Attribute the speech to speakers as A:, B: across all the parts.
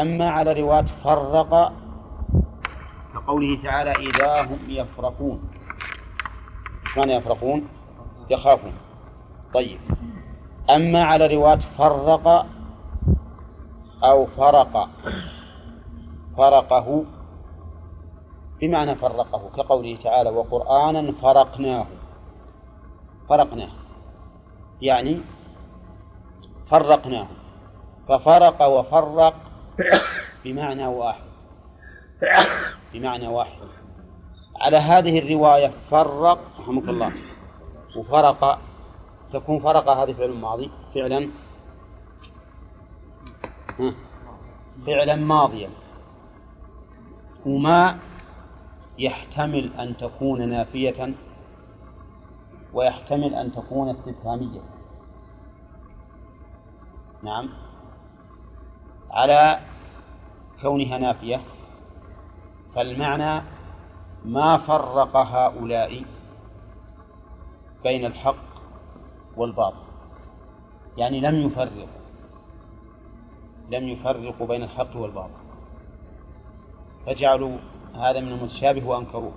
A: أما على رواية فرق كقوله تعالى إذا هم يفرقون. معنى يفرقون؟ يخافون. طيب. أما على رواية فرق أو فرق فرقه بمعنى فرقه كقوله تعالى وقرآنا فرقناه. فرقناه. يعني فرقناه. ففرق وفرق بمعنى واحد. بمعنى واحد. على هذه الرواية فرق رحمك الله وفرق تكون فرق هذه فعل ماضي فعلا. فعلا ماضيا. وما يحتمل أن تكون نافية ويحتمل أن تكون استفهامية. نعم. على كونها نافية فالمعنى ما فرق هؤلاء بين الحق والباطل. يعني لم يفرقوا لم يفرقوا بين الحق والباطل. فجعلوا هذا من المتشابه وأنكروه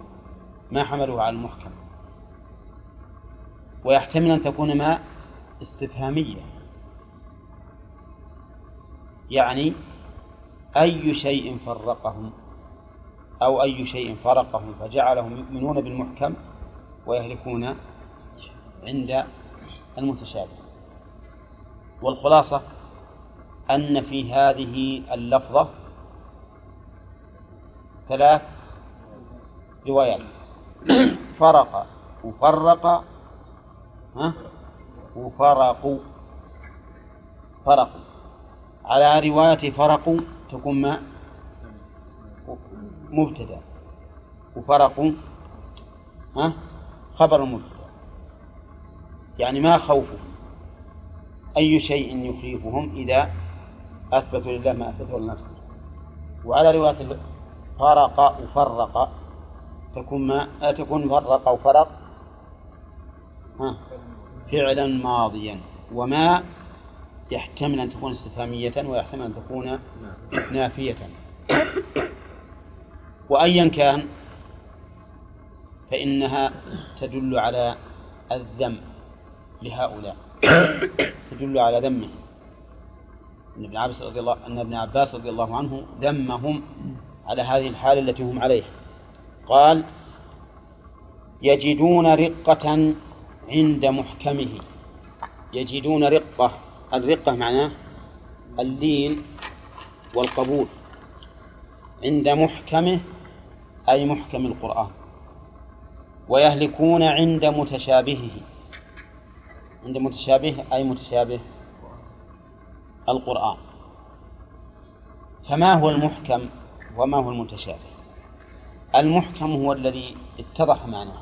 A: ما حملوه على المحكم. ويحتمل أن تكون ما استفهامية يعني أي شيء فرقهم أو أي شيء فرقهم فجعلهم يؤمنون بالمحكم ويهلكون عند المتشابه. والخلاصة أن في هذه اللفظة ثلاث روايات. فرق وفرق ها؟ وفرقوا. فرقوا. على رواية فرقوا تكون ما؟ مبتدأ. وفرقوا ها؟ خبر مبتدأ. يعني ما خوفهم؟ أي شيء يخيفهم إذا أثبتوا لله ما أثبته لنفسه. وعلى رواية فرق وفرق. تكون ما؟ تكون فرق وفرق ها؟ فعلا ماضيا. وما يحتمل أن تكون استفهامية ويحتمل أن تكون نافية. وأيا كان فإنها تدل على الذم لهؤلاء. تدل على ذمهم. أن ابن عباس رضي الله أن ابن عباس رضي الله عنه ذمهم على هذه الحالة التي هم عليها. قال يجدون رقة عند محكمه. يجدون رقة. الرقة معناه اللين والقبول عند محكمه أي محكم القرآن ويهلكون عند متشابهه. عند متشابه أي متشابه القرآن. فما هو المحكم وما هو المتشابه؟ المحكم هو الذي اتضح معناه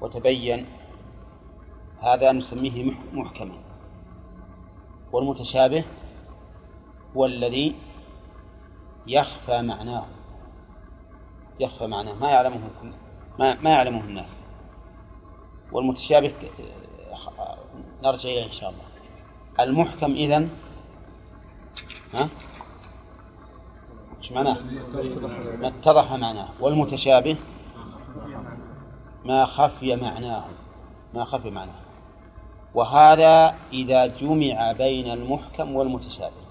A: وتبين هذا نسميه محكما. والمتشابه هو الذي يخفى معناه يخفى معناه ما يعلمه ما, ما يعلمه الناس. والمتشابه نرجع إليه إن شاء الله. المحكم إذن ها؟ إيش معناه؟ ما اتضح معناه. والمتشابه ما خفي معناه ما خفي معناه. وهذا إذا جمع بين المحكم والمتشابه.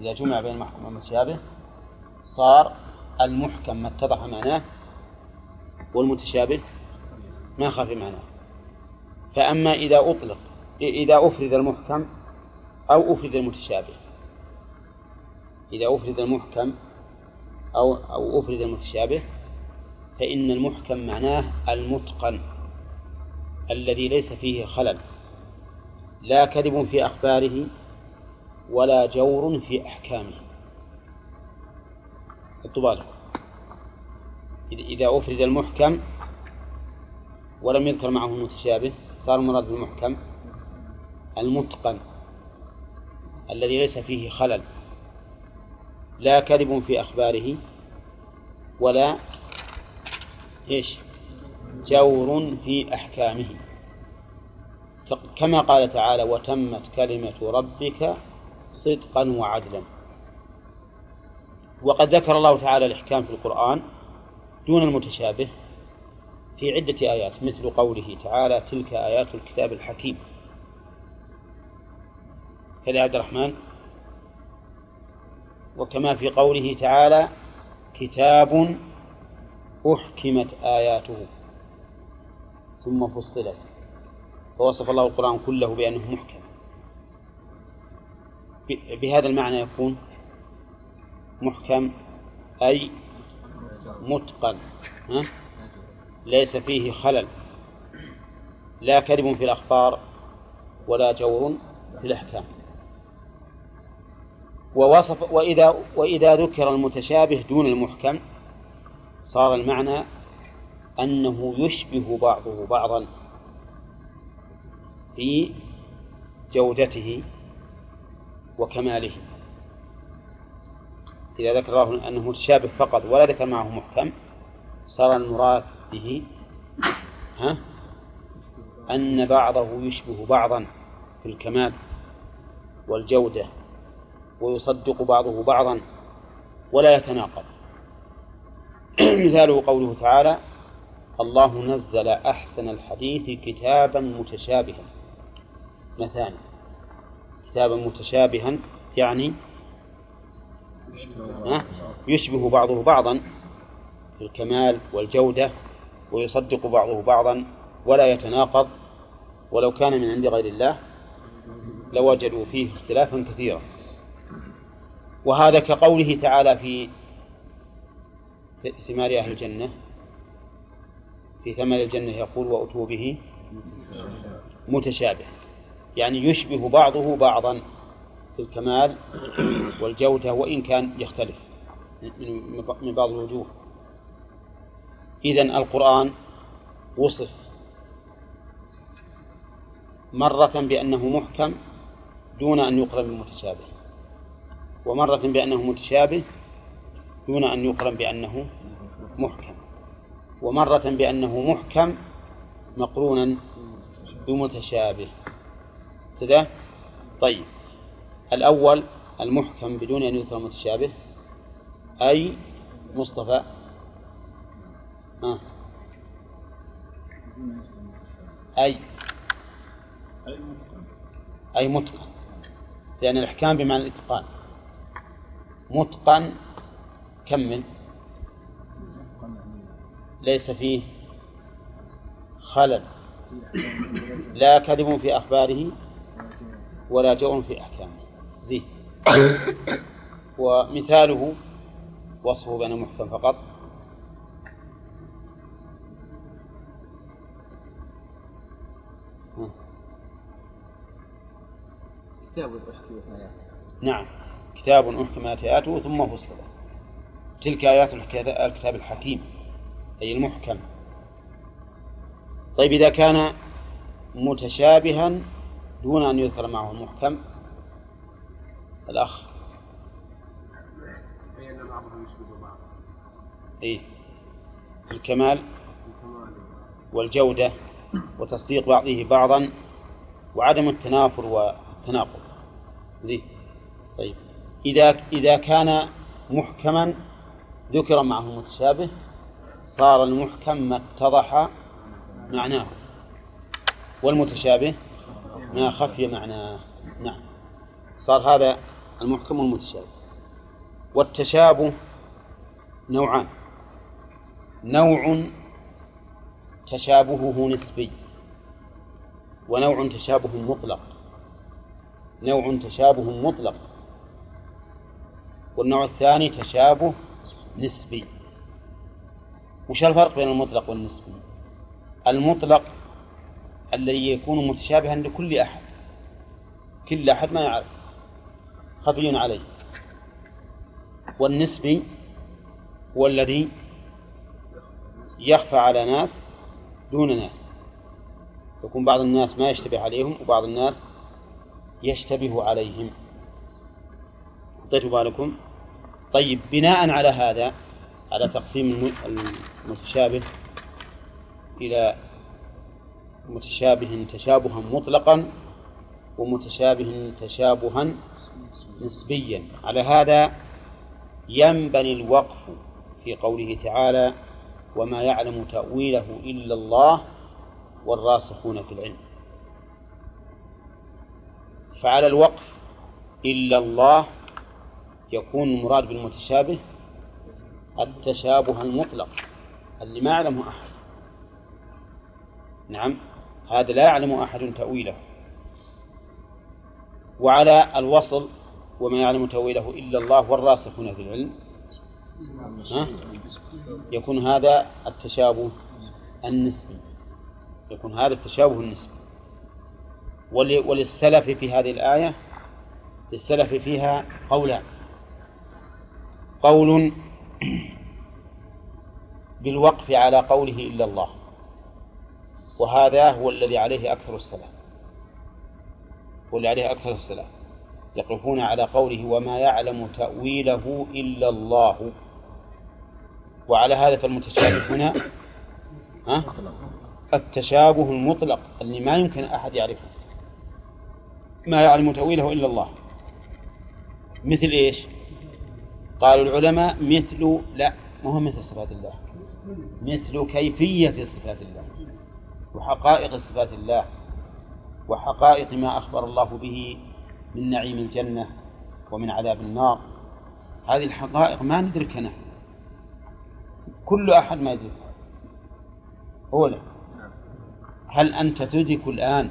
A: إذا جمع بين المحكم والمتشابه صار المحكم ما اتضح معناه والمتشابه ما خفي معناه. فأما إذا أطلق إذا أفرد المحكم أو أفرد المتشابه. إذا أفرد المحكم أو أو أفرد المتشابه فإن المحكم معناه المتقن. الذي ليس فيه خلل لا كذب في أخباره ولا جور في أحكامه. الطبال إذا أفرد المحكم ولم يذكر معه المتشابه صار المراد بالمحكم المتقن الذي ليس فيه خلل لا كذب في أخباره ولا إيش؟ جور في أحكامه. كما قال تعالى وتمت كلمة ربك صدقا وعدلا. وقد ذكر الله تعالى الإحكام في القرآن دون المتشابه في عدة آيات مثل قوله تعالى تلك آيات الكتاب الحكيم. كذا عبد الرحمن. وكما في قوله تعالى كتاب أحكمت آياته. ثم فصلت. فوصف الله القرآن كله بأنه محكم. بهذا المعنى يكون محكم أي متقن ها؟ ليس فيه خلل. لا كذب في الأخبار ولا جور في الأحكام. ووصف وإذا وإذا ذكر المتشابه دون المحكم صار المعنى أنه يشبه بعضه بعضا في جودته وكماله. إذا ذكر أنه متشابه فقط ولا ذكر معه محكم صار المراد به ها أن بعضه يشبه بعضا في الكمال والجودة ويصدق بعضه بعضا ولا يتناقض. مثاله قوله تعالى الله نزل أحسن الحديث كتابا متشابها. مثاني كتابا متشابها يعني يشبه بعضه بعضا في الكمال والجودة ويصدق بعضه بعضا ولا يتناقض. ولو كان من عند غير الله لوجدوا فيه اختلافا كثيرا. وهذا كقوله تعالى في ثمار أهل الجنة في ثمر الجنة يقول وأتوا به متشابه. يعني يشبه بعضه بعضا في الكمال والجودة وإن كان يختلف من بعض الوجوه. إذن القرآن وصف مرة بأنه محكم دون أن يقرن بالمتشابه ومرة بأنه متشابه دون أن يقرن بأنه محكم. ومرة بأنه محكم مقرونا بمتشابه. سده طيب. الأول المحكم بدون أن يذكر متشابه. أي مصطفى؟ آه. أي. أي متقن. لأن الإحكام بمعنى الإتقان. متقن كمل ليس فيه خلل لا كذب في أخباره ولا جور في أحكامه. زين ومثاله وصفه بأنه محكم فقط. كتاب أحكمت آياته. نعم. كتاب أحكمت آياته ثم فصل. تلك آيات الكتاب الحكيم. أي المحكم. طيب إذا كان متشابها دون أن يذكر معه المحكم الأخ. إيه. الكمال. والجودة وتصديق بعضه بعضا وعدم التنافر والتناقض. زين. طيب إذا إذا كان محكما ذكر معه متشابه صار المحكم ما اتضح معناه والمتشابه ما خفي معناه. نعم. صار هذا المحكم والمتشابه. والتشابه نوعان. نوع تشابهه نسبي ونوع تشابه مطلق. نوع تشابه مطلق. والنوع الثاني تشابه نسبي. وش الفرق بين المطلق والنسبي المطلق الذي يكون متشابها لكل أحد. كل أحد ما يعرف. خفي عليه. والنسبي هو الذي يخفى على ناس دون ناس. يكون بعض الناس ما يشتبه عليهم وبعض الناس يشتبه عليهم. أعطيتوا بالكم. طيب بناء على هذا على تقسيم المتشابه إلى متشابه تشابها مطلقا ومتشابه تشابها نسبيا. على هذا ينبني الوقف في قوله تعالى وما يعلم تأويله إلا الله والراسخون في العلم فعلى الوقف إلا الله يكون المراد بالمتشابه التشابه المطلق اللي ما يعلمه أحد. نعم هذا لا يعلم أحد تأويله. وعلى الوصل وما يعلم تأويله إلا الله والراسخون في العلم. ها؟ يكون هذا التشابه النسبي. يكون هذا التشابه النسبي. وللسلف في هذه الآية للسلف فيها قولان. قول بالوقف على قوله إلا الله. وهذا هو الذي عليه أكثر السلف. والذي عليه أكثر السلف. يقفون على قوله وما يعلم تأويله إلا الله. وعلى هذا فالمتشابه هنا ها؟ التشابه المطلق اللي ما يمكن أحد يعرفه. ما يعلم تأويله إلا الله. مثل إيش؟ قالوا العلماء مثل لا ما هو مثل صفات الله؟ مثل كيفية صفات الله وحقائق صفات الله وحقائق ما أخبر الله به من نعيم الجنة ومن عذاب النار. هذه الحقائق ما ندركها نحن. كل أحد ما يدركها أولا هل أنت تدرك الآن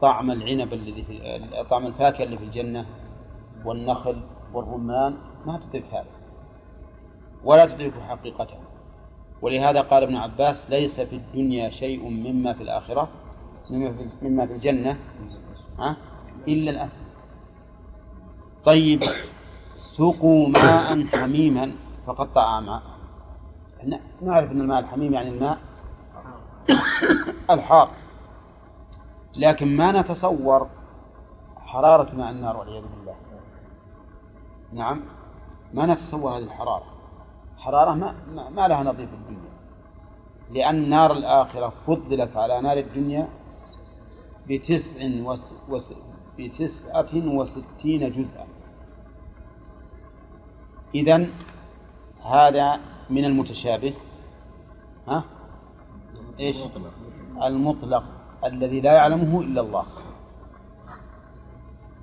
A: طعم العنب الذي طعم الفاكهة اللي في الجنة والنخل والرمان؟ ما تدرك هذا. ولا تدرك حقيقته. ولهذا قال ابن عباس ليس في الدنيا شيء مما في الآخرة مما في الجنة ها إلا الأثم. طيب سقوا ماء حميما فقطع أمعاء نعرف أن الماء الحميم يعني الماء الحار. لكن ما نتصور حرارة ماء النار والعياذ بالله. نعم. ما نتصور هذه الحرارة. حرارة ما, ما لها نظير في الدنيا. لأن نار الآخرة فضلت على نار الدنيا بتسع وس... بتسعة وستين جزءا. إذن هذا من المتشابه. ها؟ إيش؟ المطلق الذي لا يعلمه إلا الله.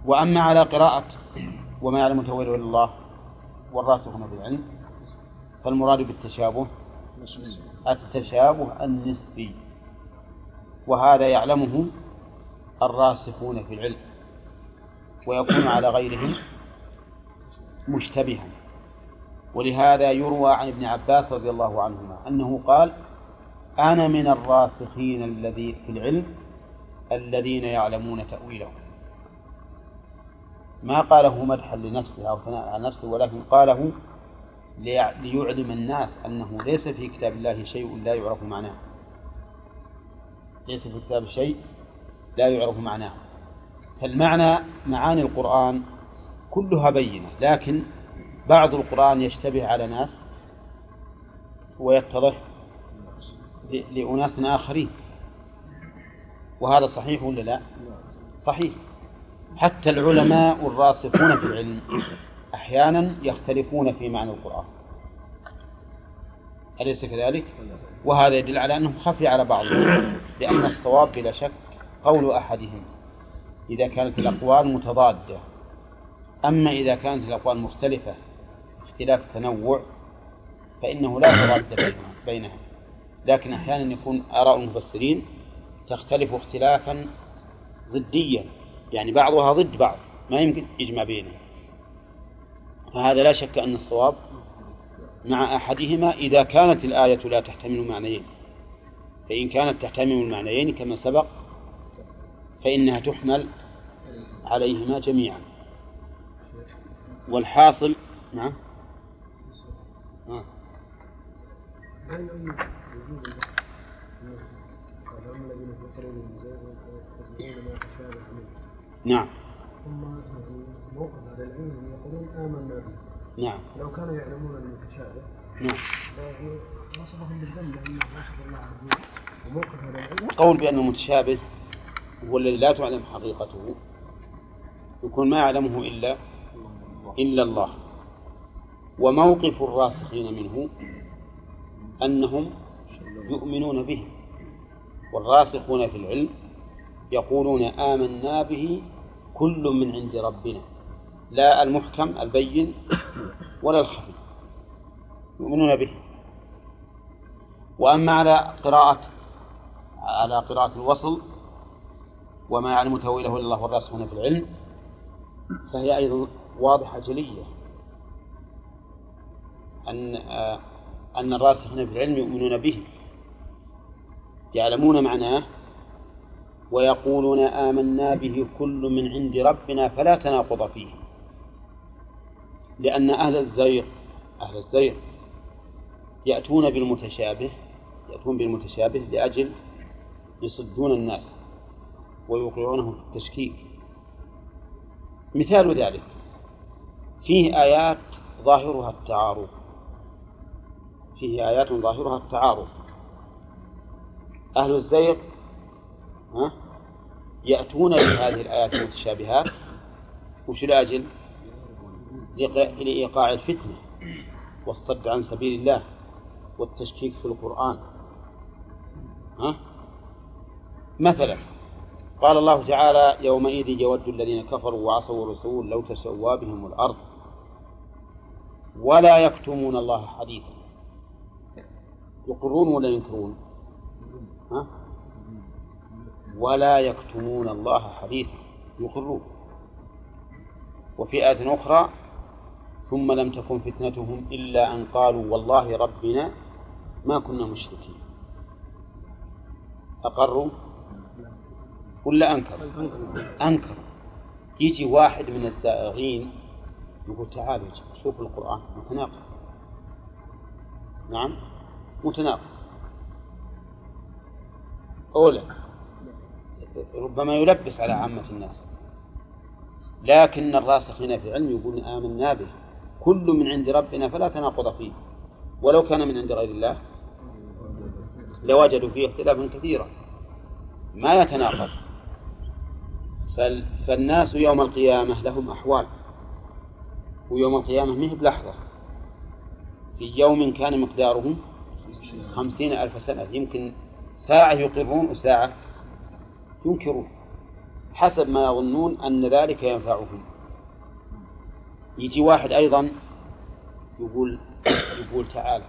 A: وأما على قراءة وما يعلم تأويله إلا الله والراسخون في العلم. فالمراد بالتشابه التشابه النسبي. وهذا يعلمه الراسخون في العلم. ويكون على غيرهم مشتبها. ولهذا يروى عن ابن عباس رضي الله عنهما أنه قال أنا من الراسخين الذي في العلم الذين يعلمون تأويله. ما قاله مدحا لنفسه أو ثناء على نفسه ولكن قاله ليعلم الناس أنه ليس في كتاب الله شيء لا يعرف معناه. ليس في كتاب شيء لا يعرف معناه. فالمعنى معاني القرآن كلها بينة لكن بعض القرآن يشتبه على ناس ويتضح لأناس آخرين. وهذا صحيح ولا لا؟ صحيح. حتى العلماء الراسخون في العلم أحيانا يختلفون في معنى القرآن. أليس كذلك؟ وهذا يدل على أنه خفي على بعضهم لأن الصواب بلا شك قول أحدهم. إذا كانت الأقوال متضادة. أما إذا كانت الأقوال مختلفة اختلاف تنوع فإنه لا تضاد بينها. لكن أحيانا يكون آراء المفسرين تختلف اختلافا ضديا. يعني بعضها ضد بعض ما يمكن يجمع بينهم. فهذا لا شك أن الصواب مع أحدهما إذا كانت الآية لا تحتمل معنيين. فإن كانت تحتمل المعنيين كما سبق فإنها تحمل عليهما جميعا. والحاصل نعم آه. نعم. ثم موقف هذا العلم يقولون آمنا به. نعم. لو كانوا يعلمون المتشابه نعم. وصفهم بالذنب لأنه وصف الله عز وجل وموقف هذا العلم القول بأن المتشابه هو الذي لا تعلم حقيقته يكون ما يعلمه إلا إلا الله. وموقف الراسخين منه أنهم يؤمنون به. والراسخون في العلم يقولون آمنا به كل من عند ربنا. لا المحكم البين ولا الخفي. يؤمنون به. وأما على قراءة على قراءة الوصل وما يعلم تأويله إلا الله والراسخون في العلم فهي أيضا واضحة جلية. أن أن الراسخين في العلم يؤمنون به. يعلمون معناه ويقولون آمنا به كل من عند ربنا فلا تناقض فيه. لأن أهل الزيغ أهل الزيغ يأتون بالمتشابه يأتون بالمتشابه لأجل يصدون الناس ويوقعونهم في التشكيك. مثال ذلك فيه آيات ظاهرها التعارض. فيه آيات ظاهرها التعارض. أهل الزيغ ها؟ يأتون بهذه الآيات المتشابهات وش لأجل؟ لإيقاع الفتنة والصد عن سبيل الله والتشكيك في القرآن ها؟ مثلا قال الله تعالى يومئذ يود الذين كفروا وعصوا الرسول لو تسوى بهم الأرض ولا يكتمون الله حديثا يقرون ولا ينكرون ها؟ ولا يكتمون الله حديثا يقرون. وفي آية أخرى ثم لم تكن فتنتهم إلا أن قالوا والله ربنا ما كنا مشركين. أقروا؟ ولا أنكروا أنكروا يجي واحد من الزائغين يقول تعالوا شوفوا القرآن متناقض. نعم؟ متناقض. أولى ربما يلبس على عامة الناس. لكن الراسخين في العلم يقولون آمنا به. كل من عند ربنا فلا تناقض فيه. ولو كان من عند غير الله لوجدوا فيه اختلافا كثيرا. ما يتناقض. فالناس يوم القيامة لهم أحوال. ويوم القيامة مه بلحظة. في يوم كان مقداره خمسين ألف سنة. يمكن ساعة يقرون وساعة ينكرون حسب ما يظنون أن ذلك ينفعهم. يجي واحد أيضا يقول يقول تعالى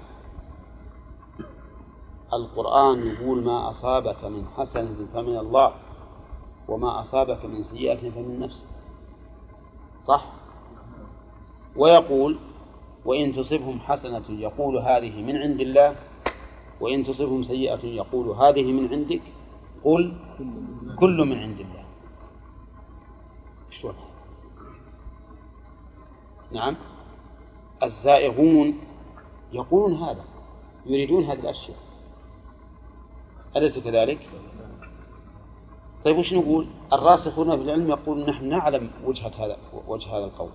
A: القرآن يقول ما أصابك من حسنة فمن الله وما أصابك من سيئة فمن نفسك. صح؟ ويقول وإن تصبهم حسنة يقول هذه من عند الله وإن تصبهم سيئة يقول هذه من عندك. قل كل من عند الله شلون نعم الزائغون يقولون هذا يريدون هذه الأشياء أليس كذلك؟ طيب وش نقول؟ الراسخون في العلم يقول نحن نعلم وجهة هذا وجه هذا القول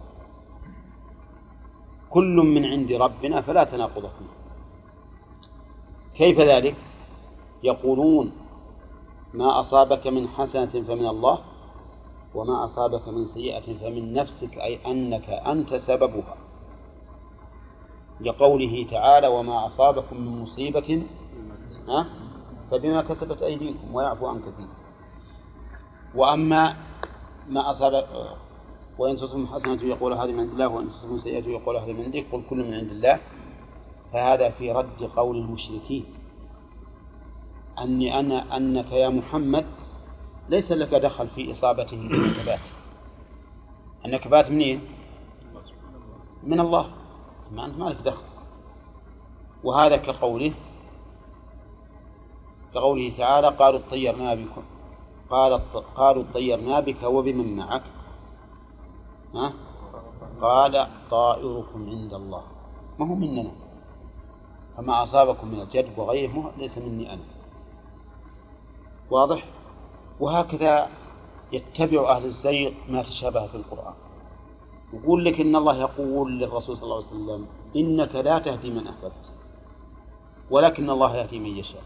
A: كل من عند ربنا فلا تناقض فيه كيف ذلك؟ يقولون ما أصابك من حسنة فمن الله وما أصابك من سيئة فمن نفسك أي أنك أنت سببها. لقوله تعالى وما أصابكم من مصيبة فبما كسبت أيديكم ويعفو عن كثير. وأما ما أصاب وإن تصبهم حسنة يقول هذه من عند الله وإن تصبهم سيئة يقول هذه من عندك قل كل من عند الله. فهذا في رد قول المشركين. أني أنا أنك يا محمد ليس لك دخل في إصابتهم بالنكبات النكبات. منين؟ من الله. ما أنت ما لك دخل. وهذا كقوله كقوله تعالى قالوا اطيرنا بكم قال قالوا اطيرنا بك وبمن معك. ها؟ قال طائركم عند الله. ما هو مننا. فما أصابكم من الجد وغيره ليس مني أنا. واضح؟ وهكذا يتبع أهل الزيغ ما تشابه في القرآن. يقول لك إن الله يقول للرسول صلى الله عليه وسلم إنك لا تهدي من أحببت ولكن الله يهدي من يشاء.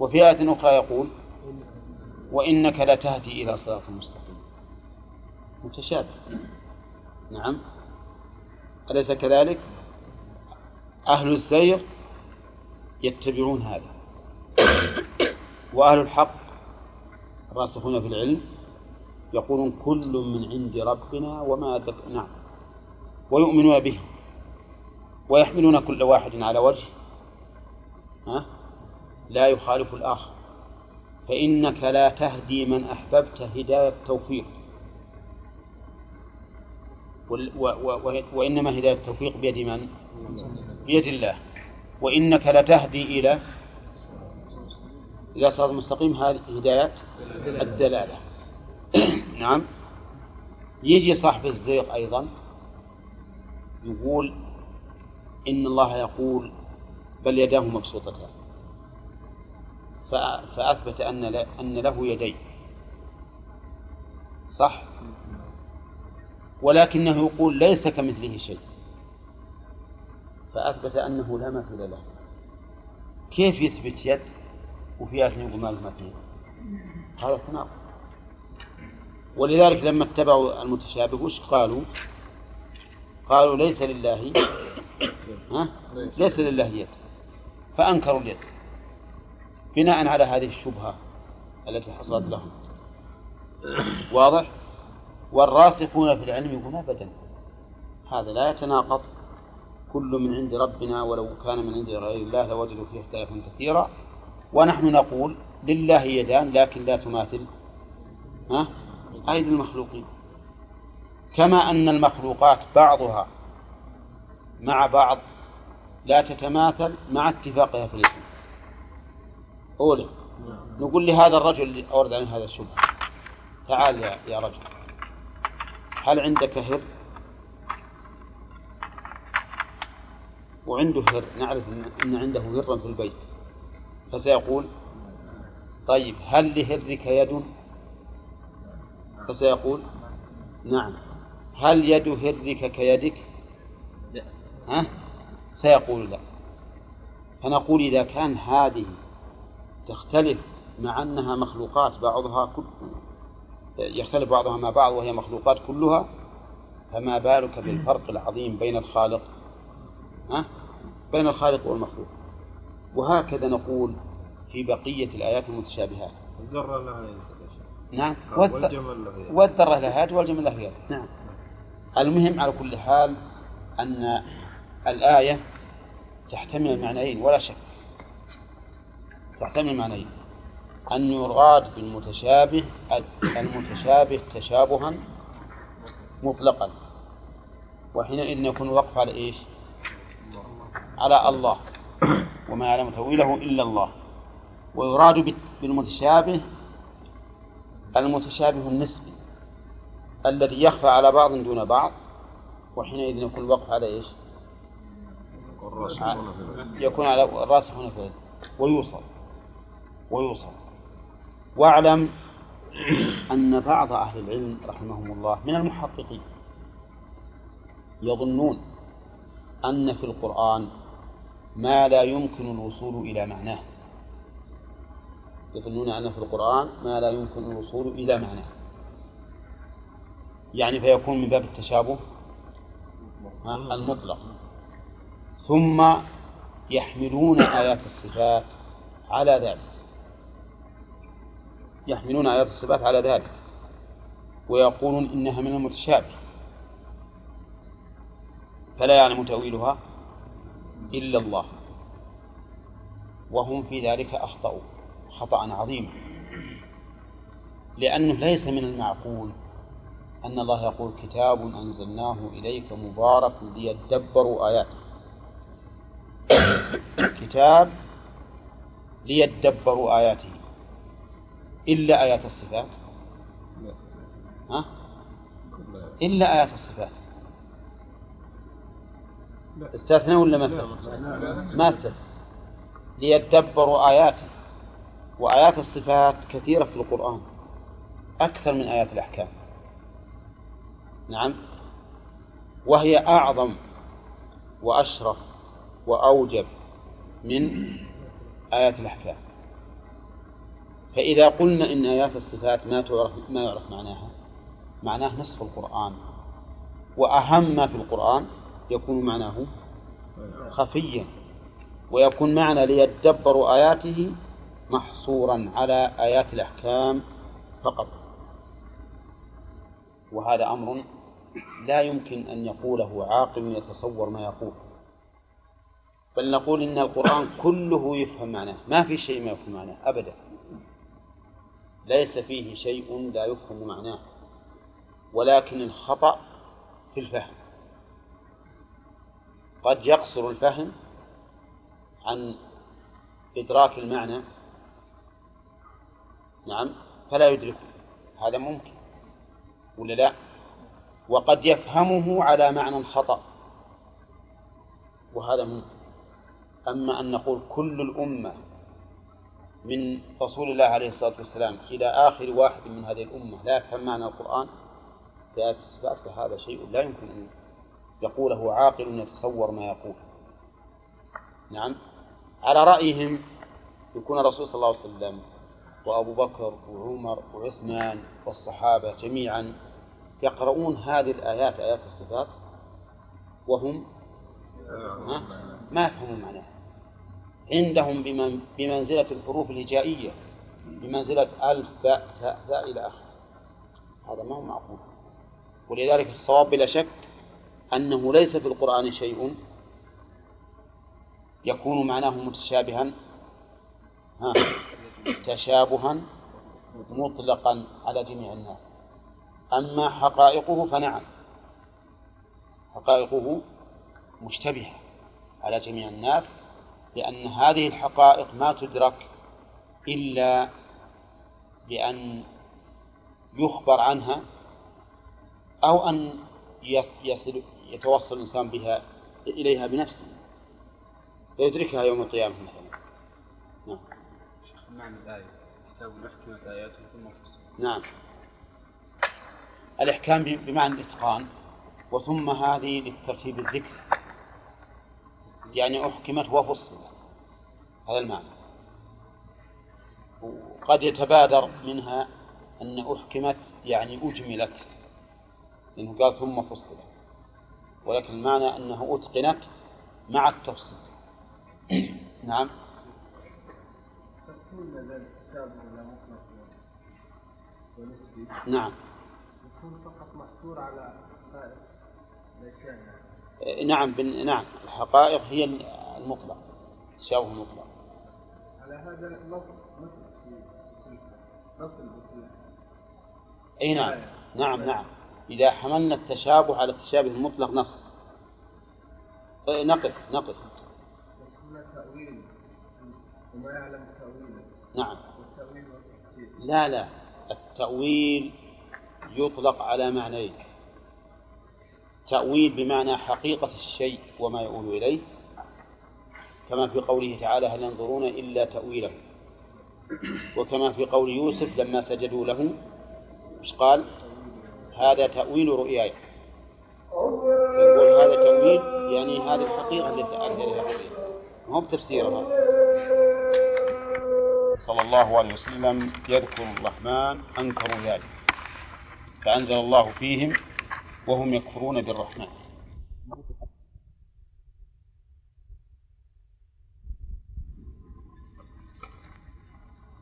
A: وفي آية أخرى يقول وإنك لتهدي إلى صراط مستقيم. متشابه. نعم. أليس كذلك؟ أهل الزيغ يتبعون هذا. وأهل الحق الراسخون في العلم يقولون كل من عند ربنا وما دك... نعم ويؤمنون به ويحملون كل واحد على وجه ها؟ لا يخالف الآخر فإنك لا تهدي من أحببت هداية توفيق وإنما هداية التوفيق بيد من؟ بيد الله وإنك لتهدي إلى إلى صراط مستقيم هذه هداية الدلالة. نعم. يجي صاحب الزيغ أيضا يقول إن الله يقول بل يداه مبسوطتان. فأثبت أن أن له يدين. صح؟ ولكنه يقول ليس كمثله شيء. فأثبت أنه لا مثل له. كيف يثبت يد؟ وفي آية يقول ما مثل هذا تناقض ولذلك لما اتبعوا المتشابه وش قالوا؟ قالوا ليس لله ها؟ ليس لله يد. فأنكروا اليد. بناء على هذه الشبهة التي حصلت لهم. واضح؟ والراسخون في العلم يقولون أبدا. هذا لا يتناقض. كل من عند ربنا ولو كان من عند غير الله لوجدوا فيه اختلافا كثيرا. ونحن نقول لله يدان لكن لا تماثل. ها؟ أيدي المخلوقين كما أن المخلوقات بعضها مع بعض لا تتماثل مع اتفاقها في الاسم أولى. نقول لهذا الرجل اللي أورد عليه هذا الشبهة تعال يا, يا رجل. هل عندك هر؟ وعنده هر نعرف أن عنده هرا في البيت. فسيقول طيب هل لهرك يد؟ فسيقول نعم. هل يد هرك كيدك؟ ها؟ سيقول لا. فنقول إذا كان هذه تختلف مع أنها مخلوقات بعضها كل يختلف بعضها مع بعض وهي مخلوقات كلها فما بالك بالفرق العظيم بين الخالق؟ ها؟ بين الخالق والمخلوق. وهكذا نقول في بقية الآيات المتشابهات.
B: الذرة لها
A: نعم.
B: والذرة
A: لها يد والجمل لها نعم. المهم على كل حال أن الآية تحتمل معنيين ولا شك تحتمل معنيين أن يراد بالمتشابه المتشابه تشابها مطلقا. وحينئذ يكون الوقف على إيش؟ على الله. وما يعلم تأويله إلا الله ويراد بالمتشابه المتشابه النسبي الذي يخفى على بعض دون بعض وحينئذ يكون الوقف على إيش؟ يكون على الراسخون في ويوصل ويوصل واعلم أن بعض أهل العلم رحمهم الله من المحققين يظنون أن في القرآن ما لا يمكن الوصول إلى معناه. يظنون أن في القرآن ما لا يمكن الوصول إلى معناه. يعني فيكون من باب التشابه المطلق. ثم يحملون آيات الصفات على ذلك. يحملون آيات الصفات على ذلك. ويقولون إنها من المتشابه. فلا يعلم تأويلها. إلا الله. وهم في ذلك أخطأوا خطأ عظيما لأنه ليس من المعقول أن الله يقول كتاب أنزلناه إليك مبارك ليدبروا آياته. كتاب ليدبروا آياته. إلا آيات الصفات. ها؟ إلا آيات الصفات. استثنى ولا ما استثنى؟ ما استثنى ليدبروا آياته. وآيات الصفات كثيرة في القرآن. أكثر من آيات الأحكام. نعم. وهي أعظم وأشرف وأوجب من آيات الأحكام. فإذا قلنا إن آيات الصفات ما تعرف ما يعرف معناها معناه نصف القرآن. وأهم ما في القرآن يكون معناه خفيا ويكون معنى ليتدبروا آياته محصورا على آيات الأحكام فقط. وهذا أمر لا يمكن أن يقوله عاقل يتصور ما يقول. بل نقول إن القرآن كله يفهم معناه ما في شيء ما يفهم معناه أبدا. ليس فيه شيء لا يفهم معناه ولكن الخطأ في الفهم. قد يقصر الفهم عن إدراك المعنى. نعم فلا يدركه. هذا ممكن ولا لا؟ وقد يفهمه على معنى خطأ. وهذا ممكن. أما أن نقول كل الأمة من رسول الله عليه الصلاة والسلام إلى آخر واحد من هذه الأمة لا يفهم معنى القرآن في الصفات فهذا شيء لا يمكن أن يقوله عاقل يتصور ما يقول. نعم. على رأيهم يكون الرسول صلى الله عليه وسلم وأبو بكر وعمر وعثمان والصحابة جميعا يقرؤون هذه الآيات آيات الصفات وهم ما يفهمون معناها. عندهم بمنزلة الحروف الهجائية بمنزلة ألف باء تاء إلى آخره. هذا ما هو معقول. ولذلك الصواب بلا شك أنه ليس في القرآن شيء يكون معناه متشابها ها تشابها مطلقا على جميع الناس. أما حقائقه فنعم حقائقه مشتبهة على جميع الناس لأن هذه الحقائق ما تدرك إلا بأن يخبر عنها أو أن يصل يتوصل الإنسان بها إليها بنفسه فيدركها يوم القيامة مثلا.
B: نعم. شيخ معنى الآية. كتاب أحكمت آياته ثم فصلت
A: نعم. الإحكام بمعنى الإتقان وثم هذه للترتيب الذكر. يعني أحكمت وفصلت. هذا المعنى. وقد يتبادر منها أن أحكمت يعني أجملت. لأنه قال ثم فصلت. ولكن المعنى أنه أتقنت مع التفصيل. نعم. نعم. يكون فقط محصور على الأشياء نعم بن... نعم. الحقائق هي المطلق التشابه المطلق. على هذا نص نص أي نعم. نعم نعم. إذا حملنا التشابه على التشابه المطلق نص نقف نقف. بس هنا تأويل. وما يعلم تأويله نعم. والتأويل والتفسير لا لا. التأويل يطلق على معنيين. تأويل بمعنى حقيقة الشيء وما يؤول إليه. كما في قوله تعالى هل ينظرون إلا تأويله. وكما في قول يوسف لما سجدوا له إيش قال؟ هذا تأويل رؤياي. يقول هذا تأويل يعني هذه الحقيقة التي الرؤيا ما هو بتفسيرها. صلى الله عليه وسلم يذكر الرحمن أنكروا ذلك. فأنزل الله فيهم وهم يكفرون بالرحمن.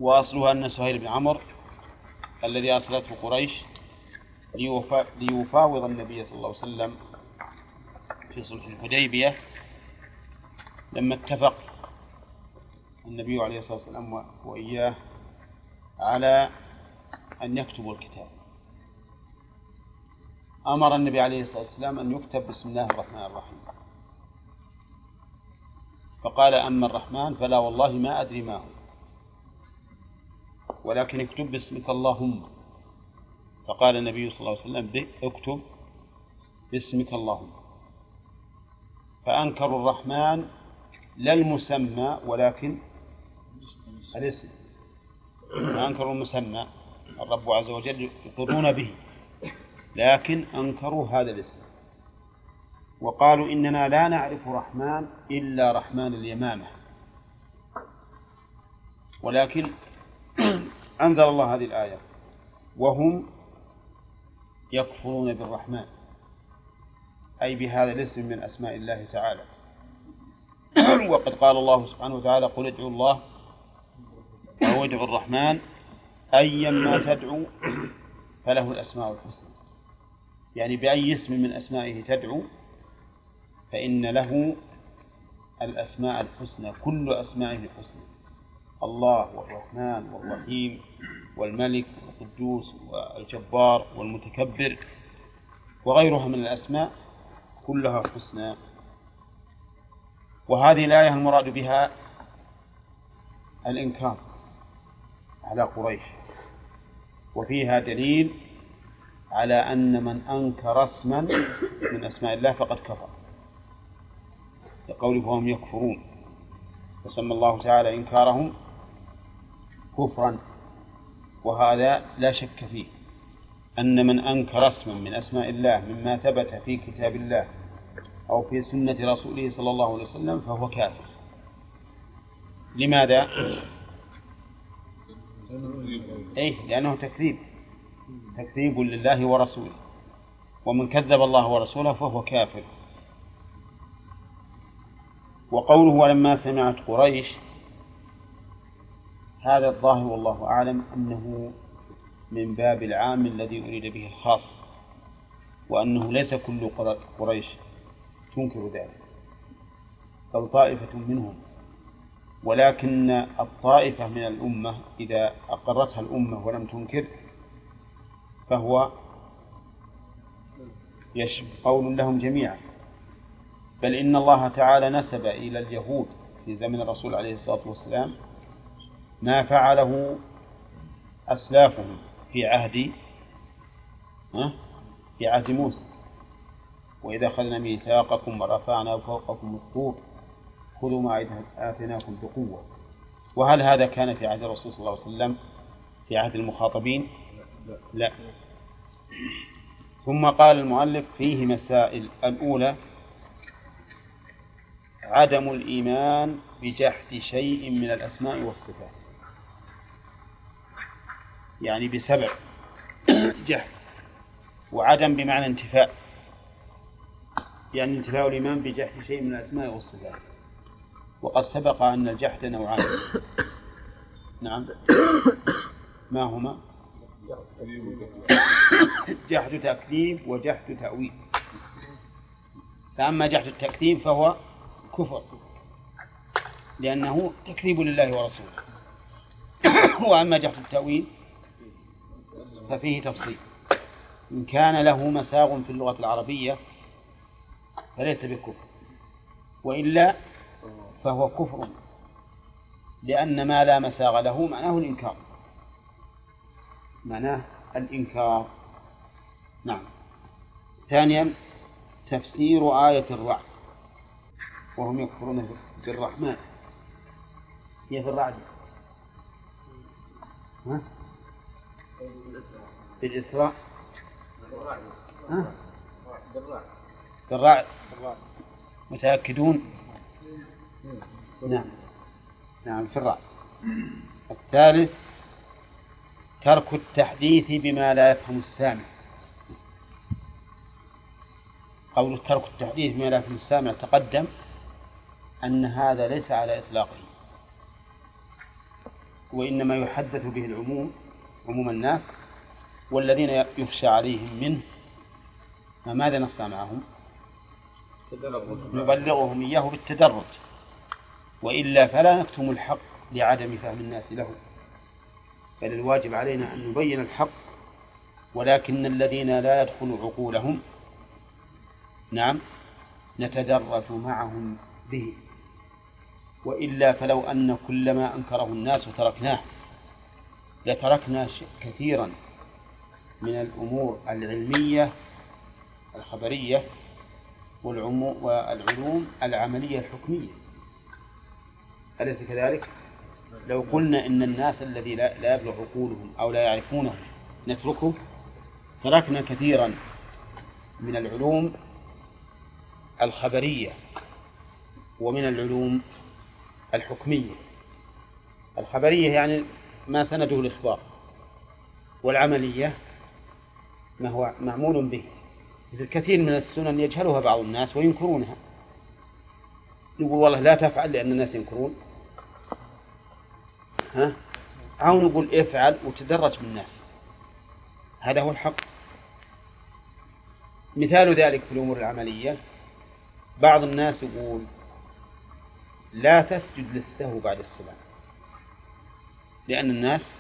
A: وأصلها أن سهيل بن عمرو الذي أرسلته قريش ليفاوض النبي صلى الله عليه وسلم في صلح الحديبية لما اتفق النبي عليه الصلاة والسلام وإياه على أن يكتبوا الكتاب. أمر النبي عليه الصلاة والسلام أن يكتب بسم الله الرحمن الرحيم. فقال أما الرحمن فلا والله ما أدري ما هو. ولكن اكتب باسمك اللهم. فقال النبي صلى الله عليه وسلم اكتب باسمك اللهم. فأنكروا الرحمن لا المسمى ولكن الاسم. فأنكروا المسمى الرب عز وجل يقرون به لكن أنكروا هذا الاسم. وقالوا إننا لا نعرف رحمن إلا رحمن اليمامة. ولكن أنزل الله هذه الآية. وهم يكفرون بالرحمن. أي بهذا الاسم من أسماء الله تعالى. وقد قال الله سبحانه وتعالى قل ادعوا الله أو ادعوا الرحمن أيا ما تدعو فله الأسماء الحسنى. يعني بأي اسم من أسمائه تدعو فإن له الأسماء الحسنى كل أسمائه الحسنى. الله والرحمن والرحيم والملك والقدوس والجبار والمتكبر وغيرها من الأسماء كلها حسنى. وهذه الآية المراد بها الإنكار على قريش. وفيها دليل على أن من أنكر اسما من أسماء الله فقد كفر. لقوله فهم يكفرون. فسمى الله تعالى إنكارهم كفرا وهذا لا شك فيه أن من أنكر اسما من أسماء الله مما ثبت في كتاب الله أو في سنة رسوله صلى الله عليه وسلم فهو كافر لماذا؟ أي لأنه تكذيب تكذيب لله ورسوله ومن كذب الله ورسوله فهو كافر وقوله ولما سمعت قريش هذا الظاهر والله أعلم أنه من باب العام الذي أريد به الخاص وأنه ليس كل قريش تنكر ذلك بل طائفة منهم. ولكن الطائفة من الأمة إذا أقرتها الأمة ولم تنكر فهو قول لهم جميعا. بل إن الله تعالى نسب إلى اليهود في زمن الرسول عليه الصلاة والسلام ما فعله أسلافهم في عهد في عهد موسى. وإذا أخذنا ميثاقكم ورفعنا فوقكم الطور خذوا ما آتيناكم بقوة. وهل هذا كان في عهد الرسول صلى الله عليه وسلم؟ في عهد المخاطبين؟ لا. ثم قال المؤلف فيه مسائل. الأولى عدم الإيمان بجحد شيء من الأسماء والصفات. يعني بسبب جحد وعدم بمعنى انتفاء يعني انتفاء الإيمان بجحد شيء من الأسماء والصفات. وقد سبق أن الجحد نوعان. نعم. ما هما؟ جحد تكذيب وجحد تأويل. فأما جحد التكذيب فهو كفر لأنه تكذيب لله ورسوله. وأما جحد التأويل ففيه تفصيل. إن كان له مساغ في اللغة العربية فليس بكفر وإلا فهو كفر لأن ما لا مساغ له معناه الإنكار. معناه الإنكار. نعم. ثانيا تفسير آية الرعد وهم يكفرون بالرحمن. هي في الرعد. ها؟ في الإسراء ها؟ بالرعد متأكدون؟ نعم. نعم في الرعد الثالث ترك التحديث بما لا يفهم السامع. قول ترك التحديث بما لا يفهم السامع تقدم أن هذا ليس على إطلاقه وإنما يحدث به العموم عموم الناس. والذين يخشى عليهم منه فماذا نصنع معهم؟ نبلغهم إياه بالتدرج وإلا فلا نكتم الحق لعدم فهم الناس له بل الواجب علينا أن نبين الحق ولكن الذين لا يدخل عقولهم نعم نتدرج معهم به وإلا فلو أن كل ما أنكره الناس تركناه لتركنا كثيرا من الأمور العلمية الخبرية والعلوم العملية الحكمية أليس كذلك؟ لو قلنا إن الناس الذي لا يبلغ عقولهم أو لا يعرفونه نتركه تركنا كثيرا من العلوم الخبرية ومن العلوم الحكمية الخبرية يعني ما سنده الإخبار والعملية ما هو معمول به. مثل كثير من السنن يجهلها بعض الناس وينكرونها. نقول والله لا تفعل لأن الناس ينكرون. ها؟ أو نقول افعل وتدرج بالناس. هذا هو الحق. مثال ذلك في الأمور العملية. بعض الناس يقول لا تسجد للسهو بعد السلام. لأن الناس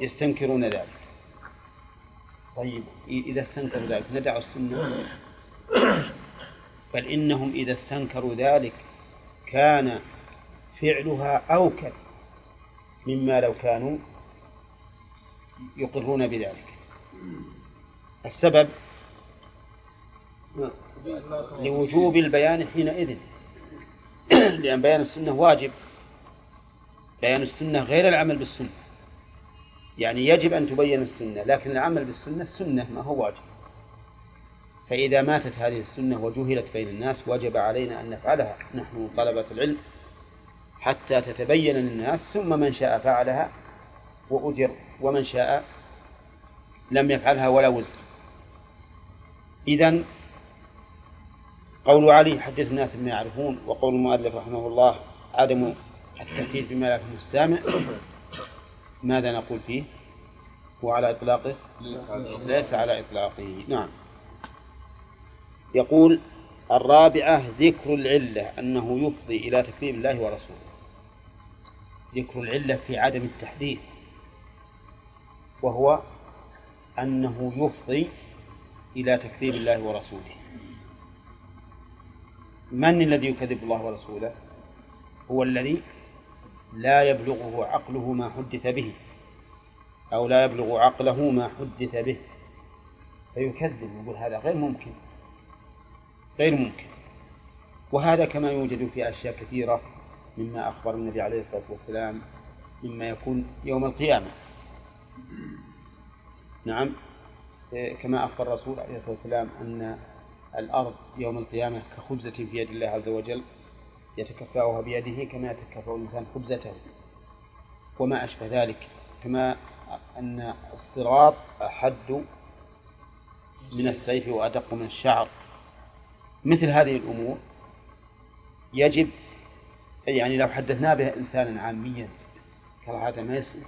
A: يستنكرون ذلك. طيب إذا استنكروا ذلك ندع السنة. بل إنهم إذا استنكروا ذلك كان فعلها أوكل مما لو كانوا يقرون بذلك. السبب لوجوب البيان حينئذ. لأن بيان السنة واجب. بيان السنة غير العمل بالسنة. يعني يجب أن تبين السنة لكن العمل بالسنة السنة ما هو واجب. فإذا ماتت هذه السنة وجهلت بين الناس وجب علينا أن نفعلها. نحن طلبة العلم. حتى تتبين للناس ثم من شاء فعلها وأجر ومن شاء لم يفعلها ولا وزر. إذا قول علي حدث الناس بما يعرفون وقول المؤلف رحمه الله عدم التأتيت بما لا يفهم السامع. ماذا نقول فيه؟ هو على إطلاقه؟ ليس على إطلاقه. نعم. يقول الرابعة ذكر العلة أنه يفضي إلى تكذيب الله ورسوله. ذكر العلة في عدم التحديث وهو أنه يفضي إلى تكذيب الله ورسوله. من الذي يكذب الله ورسوله؟ هو الذي لا يبلغه عقله ما حدث به أو لا يبلغ عقله ما حدث به. فيكذب يقول هذا غير ممكن غير ممكن. وهذا كما يوجد في أشياء كثيرة مما أخبر النبي عليه الصلاة والسلام مما يكون يوم القيامة. نعم كما أخبر الرسول عليه الصلاة والسلام أن الأرض يوم القيامة كخبزة في يد الله عز وجل. يتكفأها بيده كما يتكفأ الإنسان خبزته. وما أشبه ذلك كما أن الصراط أحد من السيف وأدق من الشعر. مثل هذه الأمور يجب يعني لو حدثنا بها إنسانا عاميا هذا ما يصير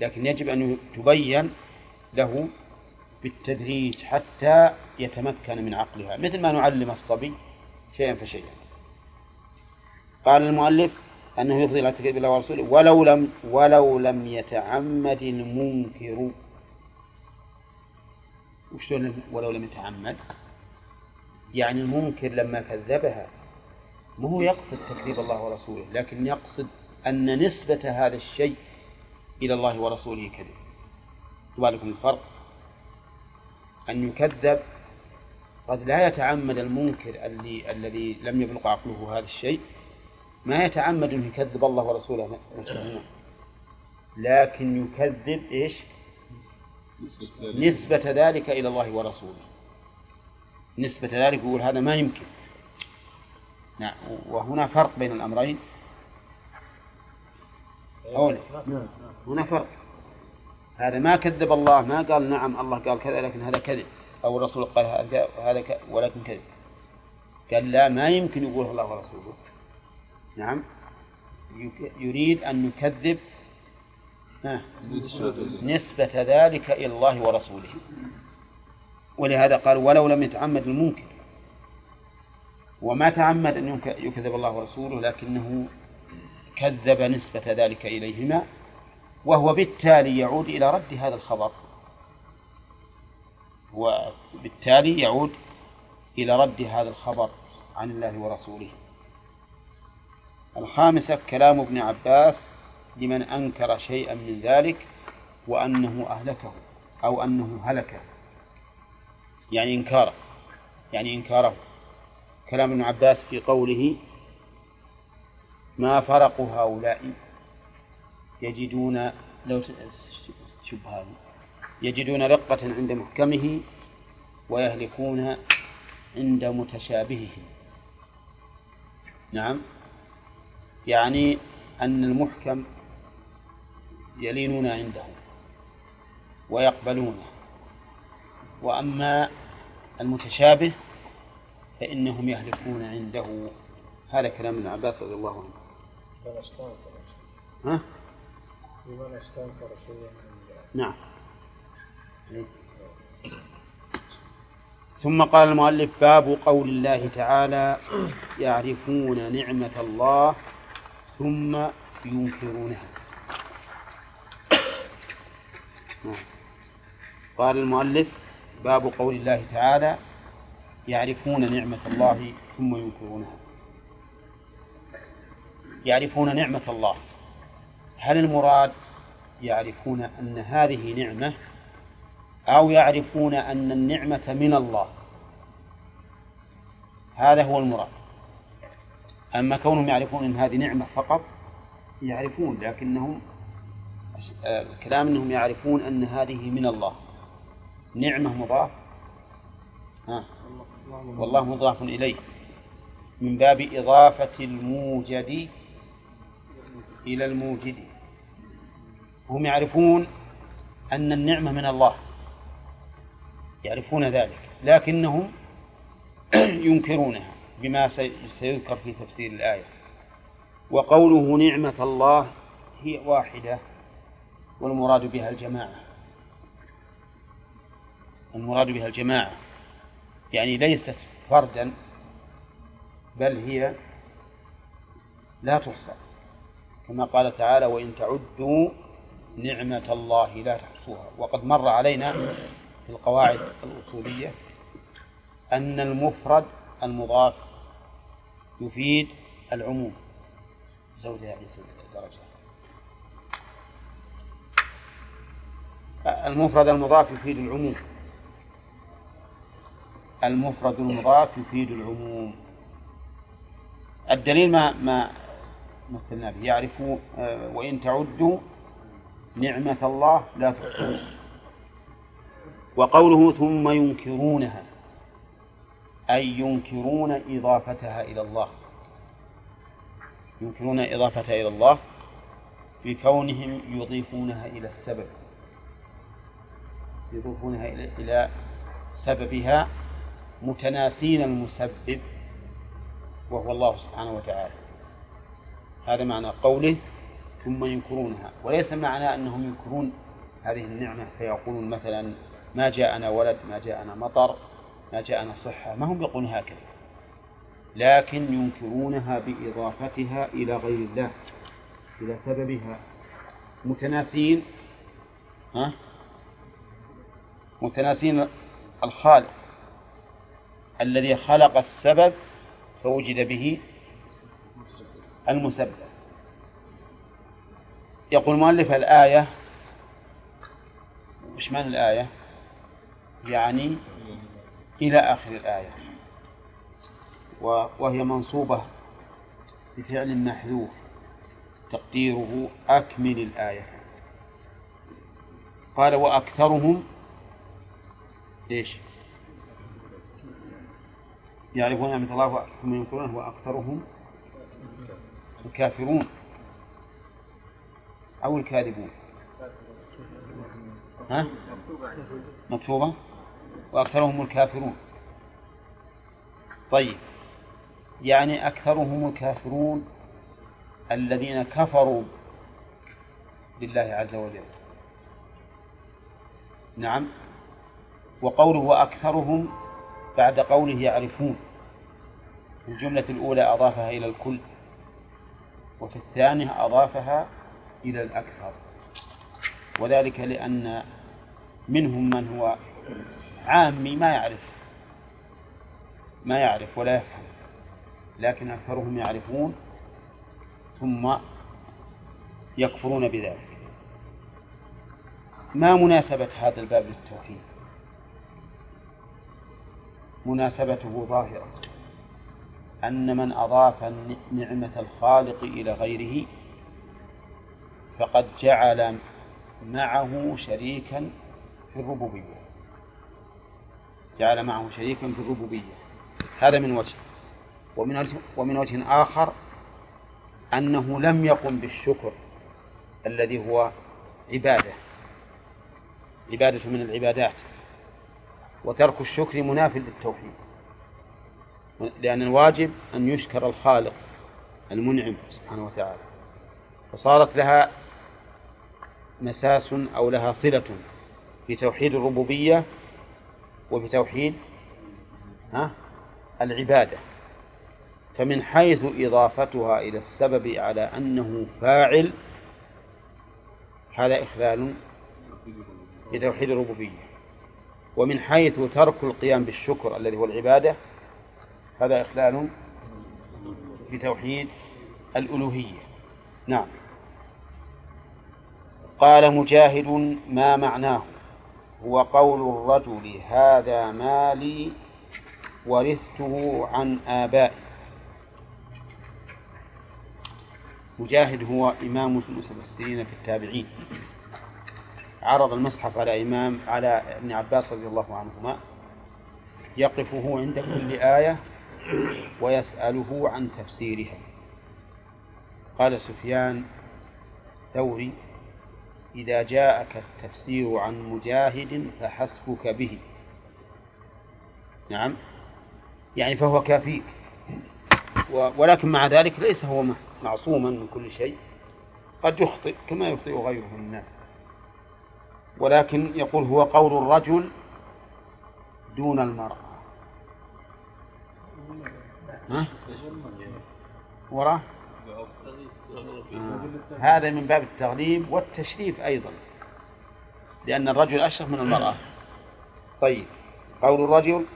A: لكن يجب أن تبين له بالتدريج حتى يتمكن من عقلها مثل ما نعلم الصبي شيئا فشيئا. قال المؤلف أنه يفضي إلى تكذيب الله ورسوله ولو لم ولو لم يتعمد المنكر. وشلون ولو لم يتعمد؟ يعني المنكر لما كذبها ما هو يقصد تكذيب الله ورسوله لكن يقصد أن نسبة هذا الشيء إلى الله ورسوله كذب. بالكم الفرق. أن يكذب قد لا يتعمد المنكر الذي الذي لم يبلغ عقله هذا الشيء ما يتعمد أن يكذب الله ورسوله نفسهما لكن يكذب إيش؟ نسبة ذلك إلى الله ورسوله. نسبة ذلك يقول هذا ما يمكن. نعم وهنا فرق بين الأمرين. أولا هنا فرق. هذا ما كذب الله ما قال نعم الله قال كذا لكن هذا كذب. أو الرسول قال هذا ولكن كذب. قال لا ما يمكن يقول الله ورسوله. نعم. يريد أن يكذب نسبة ذلك إلى الله ورسوله. ولهذا قال ولو لم يتعمد المنكر. وما تعمد أن يكذب الله ورسوله لكنه كذب نسبة ذلك إليهما وهو بالتالي يعود إلى رد هذا الخبر. وبالتالي يعود إلى رد هذا الخبر عن الله ورسوله. الخامسة كلام ابن عباس لمن أنكر شيئا من ذلك وأنه أهلكه أو أنه هلك يعني إنكاره يعني إنكاره. كلام ابن عباس في قوله ما فرق هؤلاء يجدون لو هذه يجدون رقة عند محكمه ويهلكون عند متشابهه نعم. يعني أن المحكم يلينون عنده ويقبلونه. وأما المتشابه فإنهم يهلكون عنده. هذا كلام ابن عباس رضي الله عنه. ها؟
C: لمن استنكر شيئا
A: نعم. ثم قال المؤلف باب قول الله تعالى يعرفون نعمة الله ثم ينكرونها. قال المؤلف باب قول الله تعالى يعرفون نعمة الله ثم ينكرونها. يعرفون نعمة الله. هل المراد يعرفون أن هذه نعمة أو يعرفون أن النعمة من الله؟ هذا هو المراد. أما كونهم يعرفون أن هذه نعمة فقط يعرفون لكنهم الكلام أنهم يعرفون أن هذه من الله. نعمة مضاف ها؟ والله مضاف إليه. من باب إضافة الموجد إلى الموجد. هم يعرفون أن النعمة من الله. يعرفون ذلك لكنهم ينكرونها. بما سيذكر في تفسير الآية. وقوله نعمة الله هي واحدة والمراد بها الجماعة. المراد بها الجماعة. يعني ليست فردا بل هي لا تحصى. كما قال تعالى وإن تعدوا نعمة الله لا تحصوها. وقد مر علينا في القواعد الأصولية أن المفرد المضاف يفيد العموم. زوجة يعني درجة. المفرد المضاف يفيد العموم. المفرد المضاف يفيد العموم. الدليل ما ما مثلنا به. يعرفون آه، وإن تعدوا نعمة الله لا تحصوها وقوله ثم ينكرونها. أي ينكرون إضافتها إلى الله. ينكرون إضافتها إلى الله بكونهم يضيفونها إلى السبب. يضيفونها إلى سببها متناسين المسبب وهو الله سبحانه وتعالى. هذا معنى قوله ثم ينكرونها. وليس معنى أنهم ينكرون هذه النعمة فيقولون مثلا ما جاءنا ولد ما جاءنا مطر ما جاءنا صحة ما هم يقولون هكذا؟ لكن ينكرونها بإضافتها إلى غير الله إلى سببها. متناسين ها؟ متناسين الخالق الذي خلق السبب فوجد به المسبب. يقول مؤلف الآية وش معنى الآية؟ يعني إلى آخر الآية. وهي منصوبة بفعل محذوف تقديره أكمل الآية. قال وأكثرهم إيش؟ يعرفون نعمة الله ثم ينكرونه وأكثرهم الكافرون أو الكاذبون. ها؟ مكتوبة؟ وأكثرهم الكافرون. طيب. يعني أكثرهم الكافرون الذين كفروا بالله عز وجل. نعم. وقوله وأكثرهم بعد قوله يعرفون. الجملة الأولى أضافها إلى الكل وفي الثانية أضافها إلى الأكثر. وذلك لأن منهم من هو عامي ما يعرف. ما يعرف ولا يفهم. لكن أكثرهم يعرفون ثم يكفرون بذلك. ما مناسبة هذا الباب للتوحيد؟ مناسبته ظاهرة. أن من أضاف نعمة الخالق إلى غيره فقد جعل معه شريكا في الربوبية. جعل معه شريكا في الربوبية. هذا من وجه. ومن وجه, ومن وجه آخر أنه لم يقم بالشكر الذي هو عبادة. عبادة من العبادات. وترك الشكر مناف للتوحيد. لأن الواجب أن يشكر الخالق المنعم سبحانه وتعالى. فصارت لها مساس أو لها صلة في توحيد الربوبية وفي توحيد ها؟ العبادة. فمن حيث إضافتها إلى السبب على أنه فاعل هذا إخلال بتوحيد الربوبية. ومن حيث ترك القيام بالشكر الذي هو العبادة هذا إخلال بتوحيد الألوهية. نعم. قال مجاهد ما معناه؟ هو قول الرجل هذا مالي ورثته عن آبائي. مجاهد هو إمام المتفسرين في التابعين. عرض المصحف على إمام على ابن عباس رضي الله عنهما. يقفه عند كل آية ويسأله عن تفسيرها. قال سفيان ثوري إذا جاءك التفسير عن مجاهد فحسبك به. نعم. يعني فهو كافيك. ولكن مع ذلك ليس هو معصوما من كل شيء. قد يخطئ كما يخطئ غيره من الناس. ولكن يقول هو قول الرجل دون المرأة. ها؟ وراه. هذا من باب التغليب والتشريف أيضا لأن الرجل أشرف من المرأة. طيب قول الرجل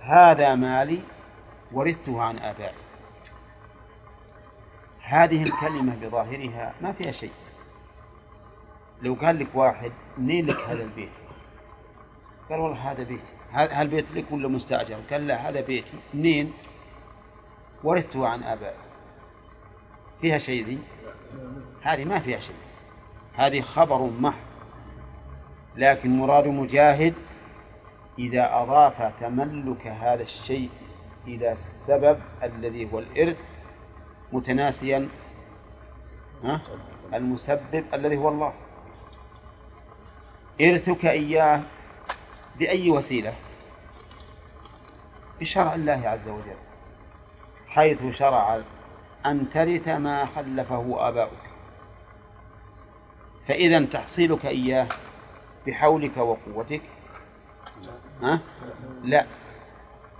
A: هذا مالي ورثته عن آبائي. هذه الكلمة بظاهرها ما فيها شيء. لو قال لك واحد منين لك هذا البيت؟ قال والله هذا بيتي. هذا البيت لك ولا مستأجر؟ قال لا هذا بيتي. منين؟ ورثته عن آبائي. فيها شيء ذي هذه ما فيها شيء. هذه خبر محض. لكن مراد مجاهد إذا أضاف تملك هذا الشيء إلى السبب الذي هو الإرث متناسيا المسبب الذي هو الله. إرثك إياه بأي وسيلة؟ بشرع الله عز وجل. حيث شرع أن ترث ما خلفه آباؤك. فإذا تحصيلك إياه بحولك وقوتك. ها؟ لا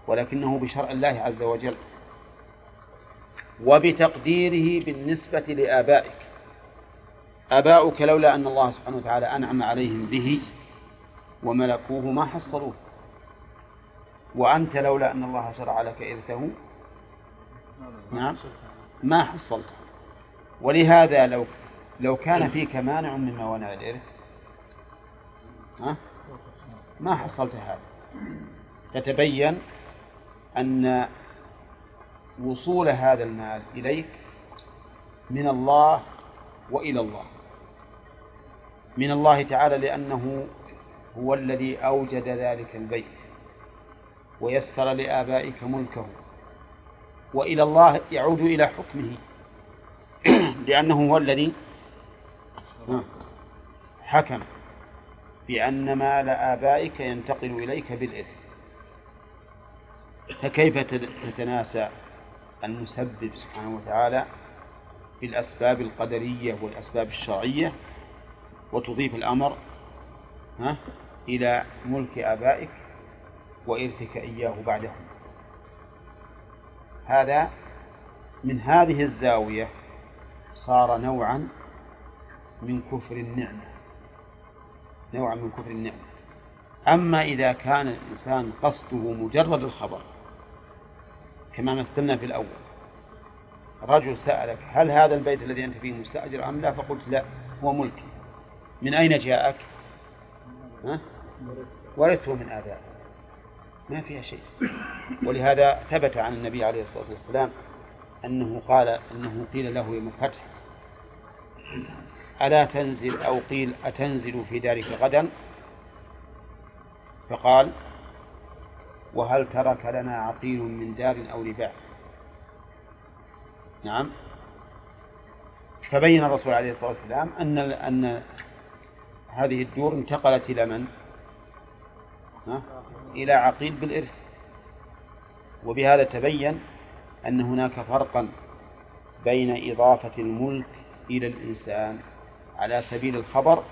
A: ولكنه بشرع الله عز وجل. وبتقديره بالنسبة لآبائك. آباؤك لولا أن الله سبحانه وتعالى أنعم عليهم به وملكوه ما حصلوه. وأنت لولا أن الله شرع لك إرثه. نعم. ما حصلته ولهذا لو لو كان فيك مانع من موانع الإرث ها؟ ما حصلت هذا. فتبين أن وصول هذا المال إليك من الله وإلى الله. من الله تعالى لأنه هو الذي أوجد ذلك البيت ويسر لآبائك ملكه. وإلى الله يعود إلى حكمه. لأنه هو الذي حكم بأن مال آبائك ينتقل إليك بالإرث. فكيف تتناسى المسبب سبحانه وتعالى بالأسباب القدرية والأسباب الشرعية وتضيف الأمر ها إلى ملك آبائك وإرثك إياه بعدهم؟ هذا من هذه الزاوية صار نوعا من كفر النعمة. نوعا من كفر النعمة. أما إذا كان الإنسان قصده مجرد الخبر كما مثلنا في الأول رجل سألك هل هذا البيت الذي أنت فيه مستأجر أم لا؟ فقلت لا هو ملكي. من أين جاءك؟ ها؟ ورثته من آبائك. ما فيها شيء ولهذا ثبت عن النبي عليه الصلاة والسلام أنه قال أنه قيل له يوم الفتح ألا تنزل أو قيل أتنزل في دارك غدا فقال وهل ترك لنا عقيل من دار أو رباع نعم فبين الرسول عليه الصلاة والسلام أن أن هذه الدور انتقلت إلى من؟ ها؟ إلى عقيل بالإرث. وبهذا تبين أن هناك فرقا بين إضافة الملك إلى الإنسان على سبيل الخبر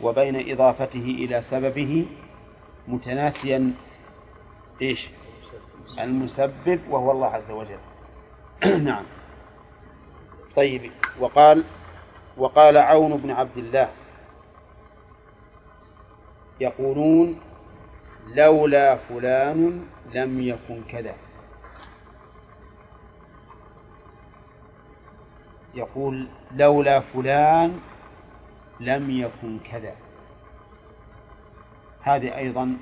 A: وبين إضافته إلى سببه متناسيا إيش؟ المسبب وهو الله عز وجل. نعم. طيب وقال وقال عون بن عبد الله يقولون لولا فلان لم يكن كذا. يقول لولا فلان لم يكن كذا. هذه أيضا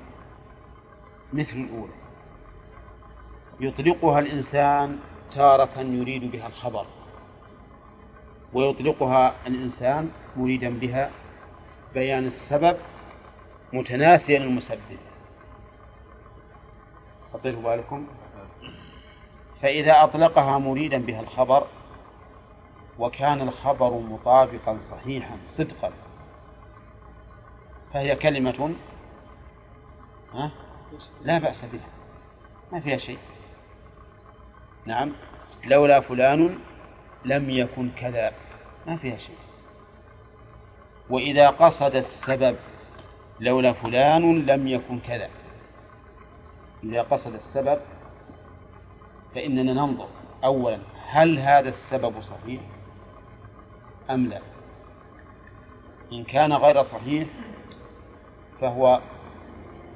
A: مثل الأولى. يطلقها الإنسان تارة يريد بها الخبر ويطلقها الإنسان مريدا بها بيان السبب متناسيا المسبب. أطيروا بالكم. فإذا أطلقها مريدا بها الخبر وكان الخبر مطابقا صحيحا صدقا فهي كلمة لا بأس بها. ما فيها شيء. نعم. لولا فلان لم يكن كذا. ما فيها شيء. وإذا قصد السبب لولا فلان لم يكن كذا. إذا قصد السبب فإننا ننظر. أولا هل هذا السبب صحيح أم لا؟ إن كان غير صحيح فهو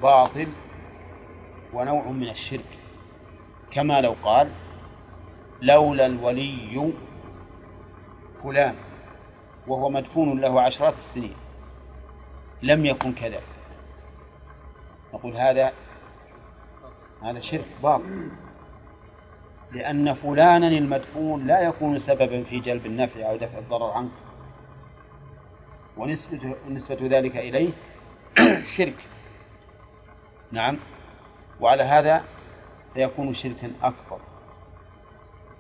A: باطل ونوع من الشرك. كما لو قال لولا الولي فلان وهو مدفون له عشرات السنين لم يكن كذا. نقول هذا هذا شرك باطل. لأن فلانا المدفون لا يكون سببا في جلب النفع أو دفع الضرر عنك. ونسبة نسبة ذلك إليه شرك. نعم. وعلى هذا فيكون شركا أكبر.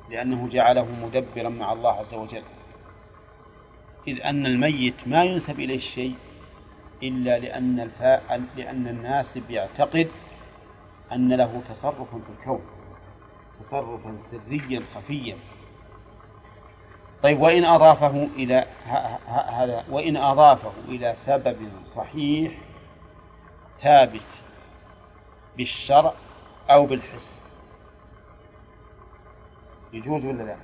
A: لأنه جعله مدبرا مع الله عز وجل. إذ أن الميت ما ينسب إليه شيء إلا لأن الفاء لأن الناس يعتقد أن له تصرف في الكون تصرفا سريا خفيا. طيب وإن أضافه إلى هذا وإن أضافه إلى سبب صحيح ثابت بالشرع أو بالحس. يجوز ولا لا؟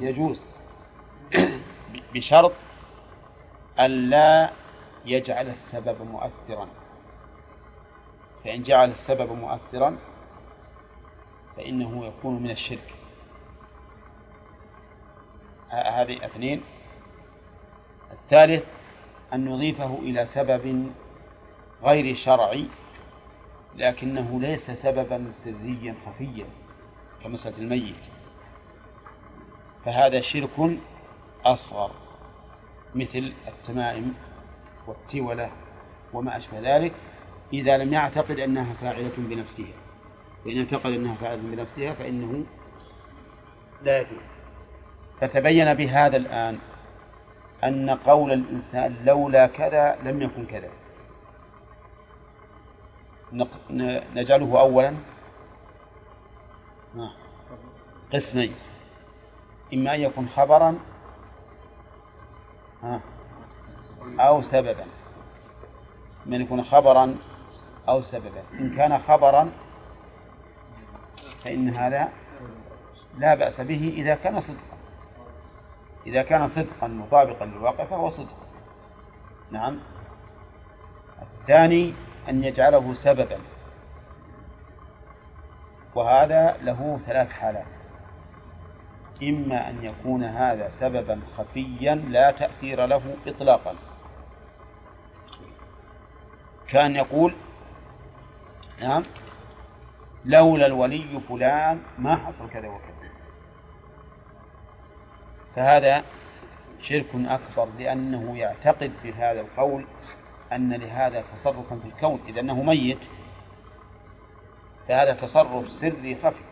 A: يجوز. بشرط ألا يجعل السبب مؤثرا. فإن جعل السبب مؤثرا فإنه يكون من الشرك. هذه اثنين. الثالث أن نضيفه إلى سبب غير شرعي لكنه ليس سببا سريا خفيا كمسألة الميت. فهذا شرك أصغر مثل التمائم والتولة وما أشبه ذلك. إذا لم يعتقد أنها فاعلة بنفسها. وإن اعتقد أنها فاعلة بنفسها فإنه لا يجوز. فتبين بهذا الآن أن قول الإنسان لولا كذا لم يكن كذا. نجعله أولا. قسمين. إما أن يكون خبرا أو سببا. أن يكون خبرا أو سببا إن كان خبرا فإن هذا لا بأس به إذا كان صدقا. إذا كان صدقا مطابقا للواقع فهو صدق. نعم. الثاني أن يجعله سببا. وهذا له ثلاث حالات. إما أن يكون هذا سببا خفيا لا تأثير له إطلاقا. كان يقول نعم. لولا الولي فلان ما حصل كذا وكذا. فهذا شرك أكبر لأنه يعتقد في هذا القول أن لهذا تصرفا في الكون. إذا أنه ميت فهذا تصرف سري خفي.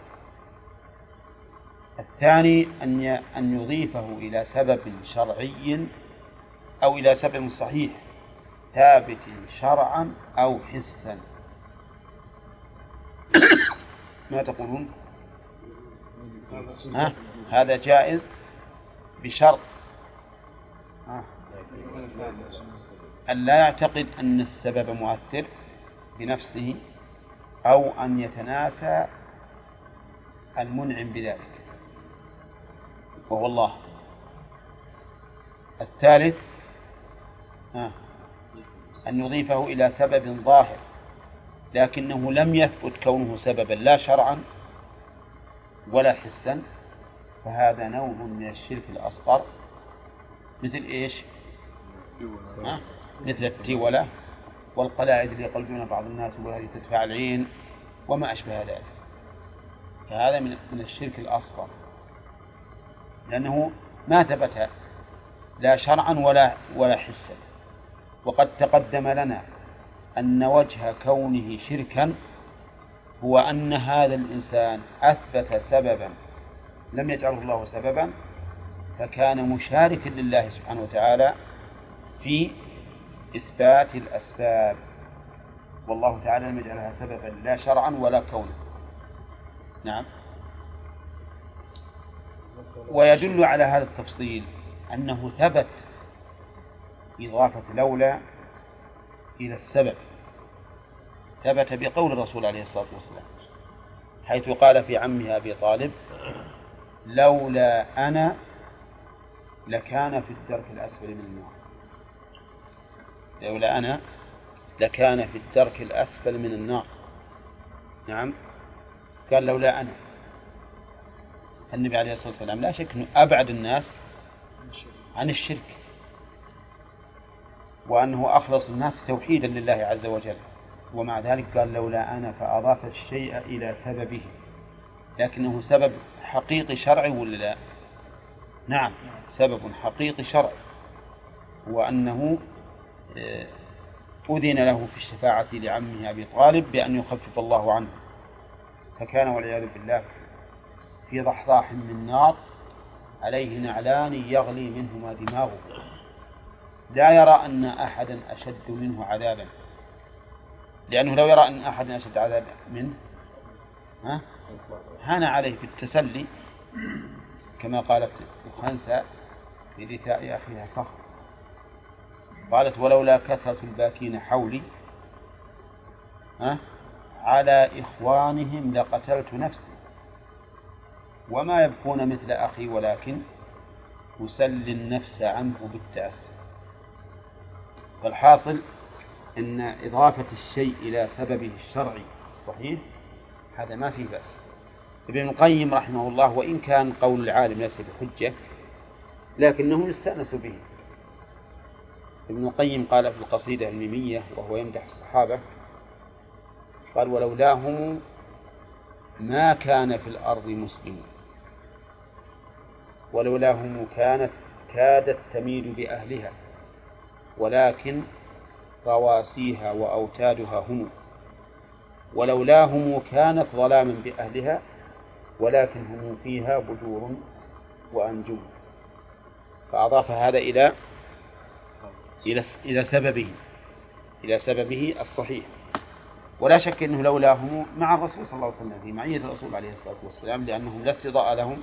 A: الثاني أن أن يضيفه إلى سبب شرعي أو إلى سبب صحيح ثابت شرعا أو حسا. ما تقولون ها؟ هذا جائز بشرط ها؟ أن لا يعتقد أن السبب مؤثر بنفسه أو أن يتناسى المنعم بذلك وهو الله الثالث أن يضيفه إلى سبب ظاهر لكنه لم يثبت كونه سببا لا شرعا ولا حسا. فهذا نوع من الشرك الأصغر. مثل إيش؟ مثل التيولة والقلاعد اللي يقلدون بعض الناس وهذه تدفع العين وما أشبه ذلك. فهذا من من الشرك الأصغر. لأنه ما ثبت لا شرعا ولا ولا حسا. وقد تقدم لنا أن وجه كونه شركا هو أن هذا الإنسان أثبت سببا لم يجعله الله سببا فكان مشاركا لله سبحانه وتعالى في إثبات الأسباب. والله تعالى لم يجعلها سببا لا شرعا ولا كونا. نعم. ويدل على هذا التفصيل أنه ثبت إضافة لولا إلى السبب. ثبت بقول الرسول عليه الصلاة والسلام حيث قال في عمه أبي طالب لولا أنا لكان في الدرك الأسفل من النار. لولا أنا لكان في الدرك الأسفل من النار. نعم. قال لولا أنا. النبي عليه الصلاة والسلام لا شك أنه أبعد الناس عن الشرك. وأنه أخلص الناس توحيدا لله عز وجل. ومع ذلك قال لولا أنا فأضاف الشيء إلى سببه. لكنه سبب حقيقي شرعي ولا لا؟ نعم سبب حقيقي شرعي. وأنه آه، أذن له في الشفاعة لعمه أبي طالب بأن يخفف الله عنه. فكان والعياذ بالله في ضحضاح من نار عليه نعلان يغلي منهما دماغه. لا يرى أن أحدا أشد منه عذابا. لأنه لو يرى أن أحدا أشد عذابا منه ها؟ هان عليه بالتسلي كما قالت في رثاء أخيها صخر. قالت ولولا كثرة الباكين حولي ها؟ على إخوانهم لقتلت نفسي وما يبكون مثل أخي ولكن أسلي النفس عنه بالتأسف فالحاصل أن إضافة الشيء إلى سببه الشرعي الصحيح هذا ما فيه بأس. ابن القيم رحمه الله وإن كان قول العالم ليس بحجة لكنه يستأنس به. ابن القيم قال في القصيدة الميمية وهو يمدح الصحابة قال ولولاهم ما كان في الأرض مسلم ولولاهم كانت كادت تميل بأهلها ولكن رواسيها وأوتادها هم. ولولاهم كانت ظلاما بأهلها ولكن هم فيها بجور وأنجم. فأضاف هذا إلى إلى إلى سببه إلى سببه الصحيح. ولا شك أنه لولاهم مع الرسول صلى الله عليه وسلم في معية الرسول عليه الصلاة والسلام لأنهم لا استضاء لهم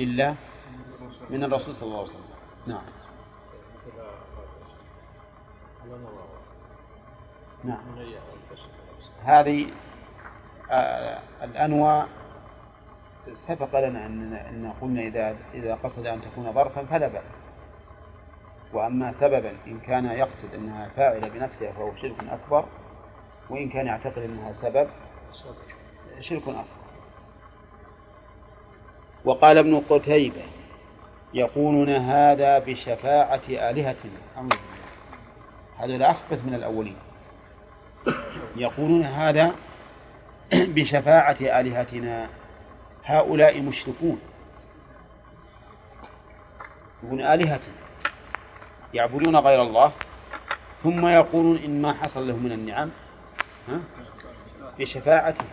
A: إلا من الرسول صلى الله عليه وسلم. نعم. نعم. هذه آه الأنواع سبق لنا أن قلنا إذا إذا قصد أن تكون ظرفا فلا بأس. وأما سببا إن كان يقصد أنها فاعلة بنفسها فهو شرك أكبر وإن كان يعتقد أنها سبب شرك أصغر. وقال ابن قتيبة يقولون هذا بشفاعة آلهتنا. هذا أخبث من الأولين. يقولون هذا بشفاعة آلهتنا. هؤلاء مشركون. يقولون آلهتنا يعبدون غير الله. ثم يقولون إن ما حصل لهم من النعم. ها؟ بشفاعته.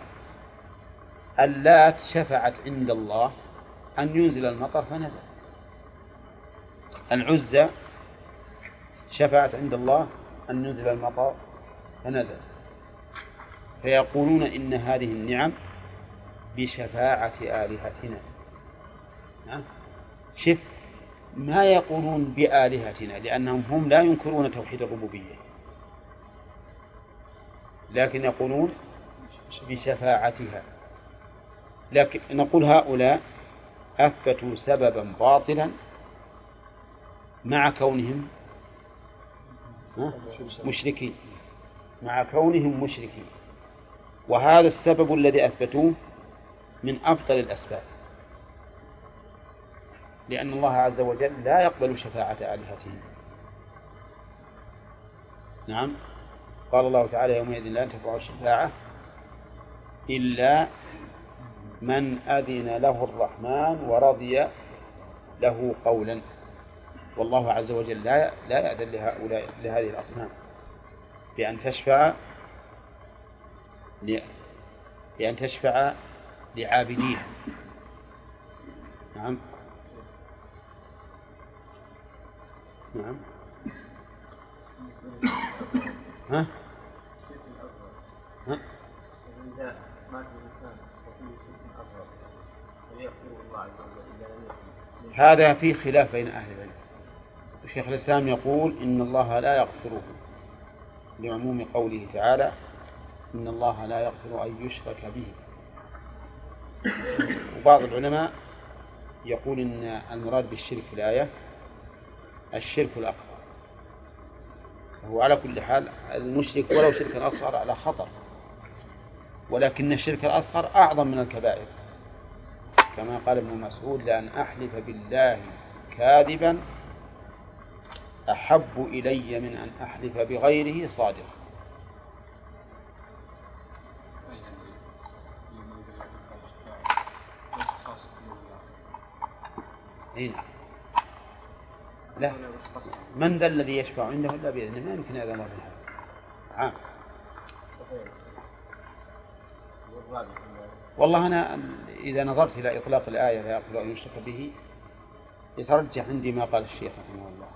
A: اللات شفعت عند الله أن ينزل المطر فنزل. العزى شفعت عند الله أن ينزل المطر فنزل. فيقولون إن هذه النعم بشفاعة آلهتنا. ها؟ شف ما يقولون بآلهتنا لأنهم هم لا ينكرون توحيد الربوبية. لكن يقولون بشفاعتها. لكن نقول هؤلاء أثبتوا سببا باطلا مع كونهم مشركين. مع كونهم مشركين. وهذا السبب الذي أثبتوه من أبطل الأسباب. لأن الله عز وجل لا يقبل شفاعة آلهتهم. نعم. قال الله تعالى يومئذ لا تنفع الشفاعة إلا من أذن له الرحمن ورضي له قولا. والله عز وجل لا لا يأذن لهؤلاء لهذه الأصنام. بأن تشفع بأن تشفع لعابديها. نعم. نعم. ها؟ ها؟ هذا في خلاف بين أهل العلم. شيخ الإسلام يقول إن الله لا يغفره لعموم قوله تعالى إن الله لا يغفر أن يشرك به. وبعض العلماء يقول إن المراد بالشرك في الآية الشرك الأكبر. هو على كل حال المشرك ولو شركا أصغر على خطر ولكن الشرك الأصغر أعظم من الكبائر. كما قال ابن مسعود لأن أحلف بالله كاذبا أحب إلي من أن أحلف بغيره صادقا. إيه؟ لا. من ذا الذي يشفع عنده إلا بإذنه؟ ما يمكن أذن الله بهذا عام. والله أنا إذا نظرت إلى إطلاق الآية لا يغفر أن يشرك به يترجح عندي ما قال الشيخ رحمه الله.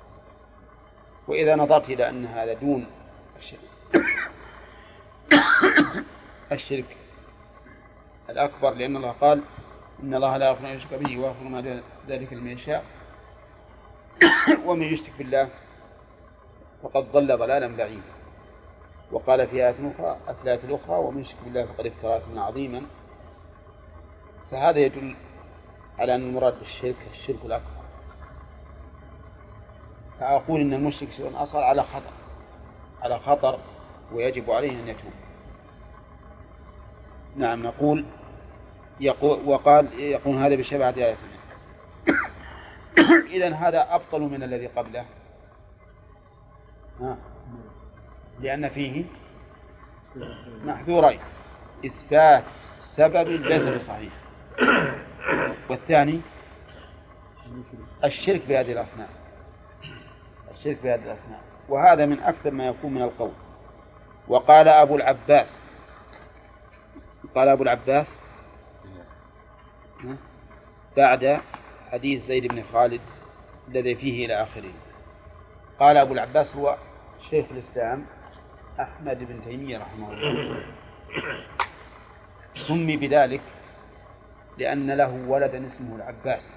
A: وإذا نظرت إلى أن هذا دون الشرك. الأكبر لأن الله قال إن الله لا يغفر أن يشرك به ويغفر ما ذلك لمن يشاء. ومن يشرك بالله فقد ضل ضلالا بعيدا. وقال في آية أخرى الآية الأخرى ومن يشرك بالله فقد افترى عظيما. فهذا يدل على أن المراد بالشرك الشرك الأكبر. فأقول إن المشرك شيء أصغر على خطر على خطر ويجب عليه أن يتوب. نعم نقول يقول وقال يقول هذا بشبعة آياتنا إذا هذا أبطل من الذي قبله. لأن فيه محذورين. إثبات سبب ليس بصحيح والثاني الشرك بهذه الأصنام الشرك بهذه الأصنام وهذا من أكثر ما يكون من القول. وقال أبو العباس. قال أبو العباس. بعد حديث زيد بن خالد الذي فيه إلى آخره. قال أبو العباس هو شيخ الإسلام أحمد بن تيمية رحمه الله. سمي بذلك لأن له ولدا اسمه العباس.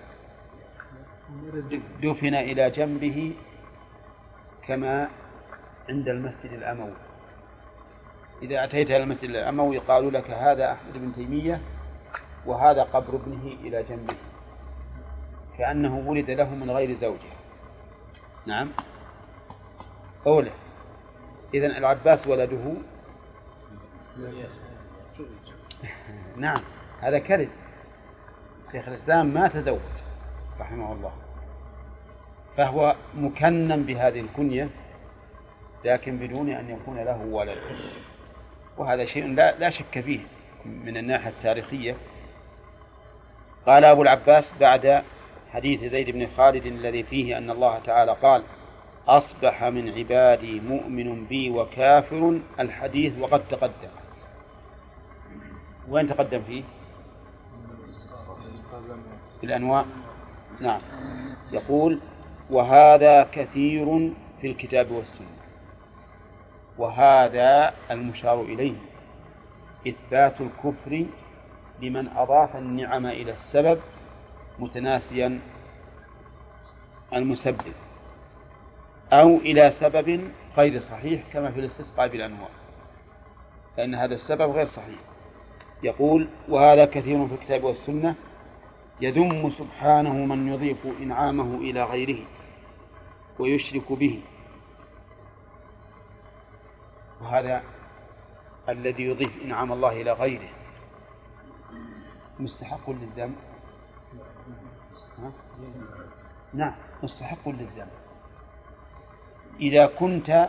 A: دفن إلى جنبه كما عند المسجد الأموي. إذا أتيت إلى المسجد الأموي قالوا لك هذا أحمد بن تيمية وهذا قبر ابنه إلى جنبه كأنه ولد له من غير زوجة. نعم. قوله إذن العباس ولده. نعم هذا كذب. شيخ الإسلام ما تزوج رحمه الله. فهو مكنن بهذه الكنية لكن بدون أن يكون له ولد. وهذا شيء لا, لا شك فيه من الناحية التاريخية. قال أبو العباس بعد حديث زيد بن خالد الذي فيه أن الله تعالى قال أصبح من عبادي مؤمن بي وكافر الحديث وقد تقدم. وين تقدم فيه؟ في الأنواع نعم. يقول وهذا كثير في الكتاب والسنة. وهذا المشار إليه. إثبات الكفر لمن أضاف النعم إلى السبب متناسيا المسبب أو إلى سبب غير صحيح كما في الاستسقاء بالأنواع فإن هذا السبب غير صحيح. يقول وهذا كثير في الكتاب والسنة يذم سبحانه من يضيف إنعامه إلى غيره ويشرك به. وهذا الذي يضيف إنعام الله إلى غيره. مستحق للذنب نعم مستحق للذنب إذا كنت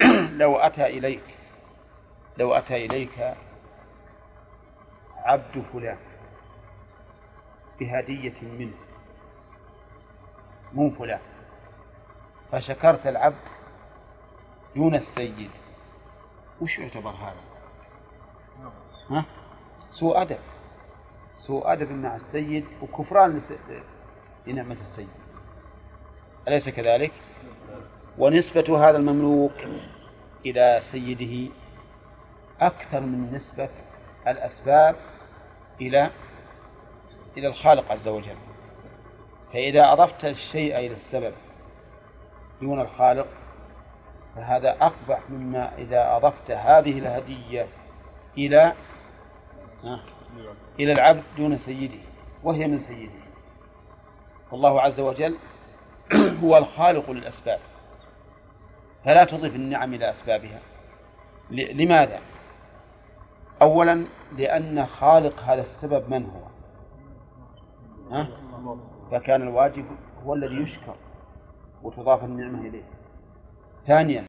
A: لو أتى إليك لو أتى إليك عبد فلان بهدية منه مو فلان فشكرت العبد دون السيد وش يعتبر هذا؟ ها؟ سوء أدب سوء أدب مع السيد وكفران لنعمة السيد أليس كذلك؟ ونسبة هذا المملوك إلى سيده أكثر من نسبة الأسباب إلى إلى الخالق عز وجل فإذا أضفت الشيء إلى السبب دون الخالق فهذا أقبح مما إذا أضفت هذه الهدية إلى إلى العبد دون سيده وهي من سيده والله عز وجل هو الخالق للأسباب فلا تضف النعم إلى أسبابها لماذا؟ أولا لأن خالق هذا السبب من هو؟ ها؟ فكان الواجب هو الذي يشكر وتضاف النعمة إليه ثانيا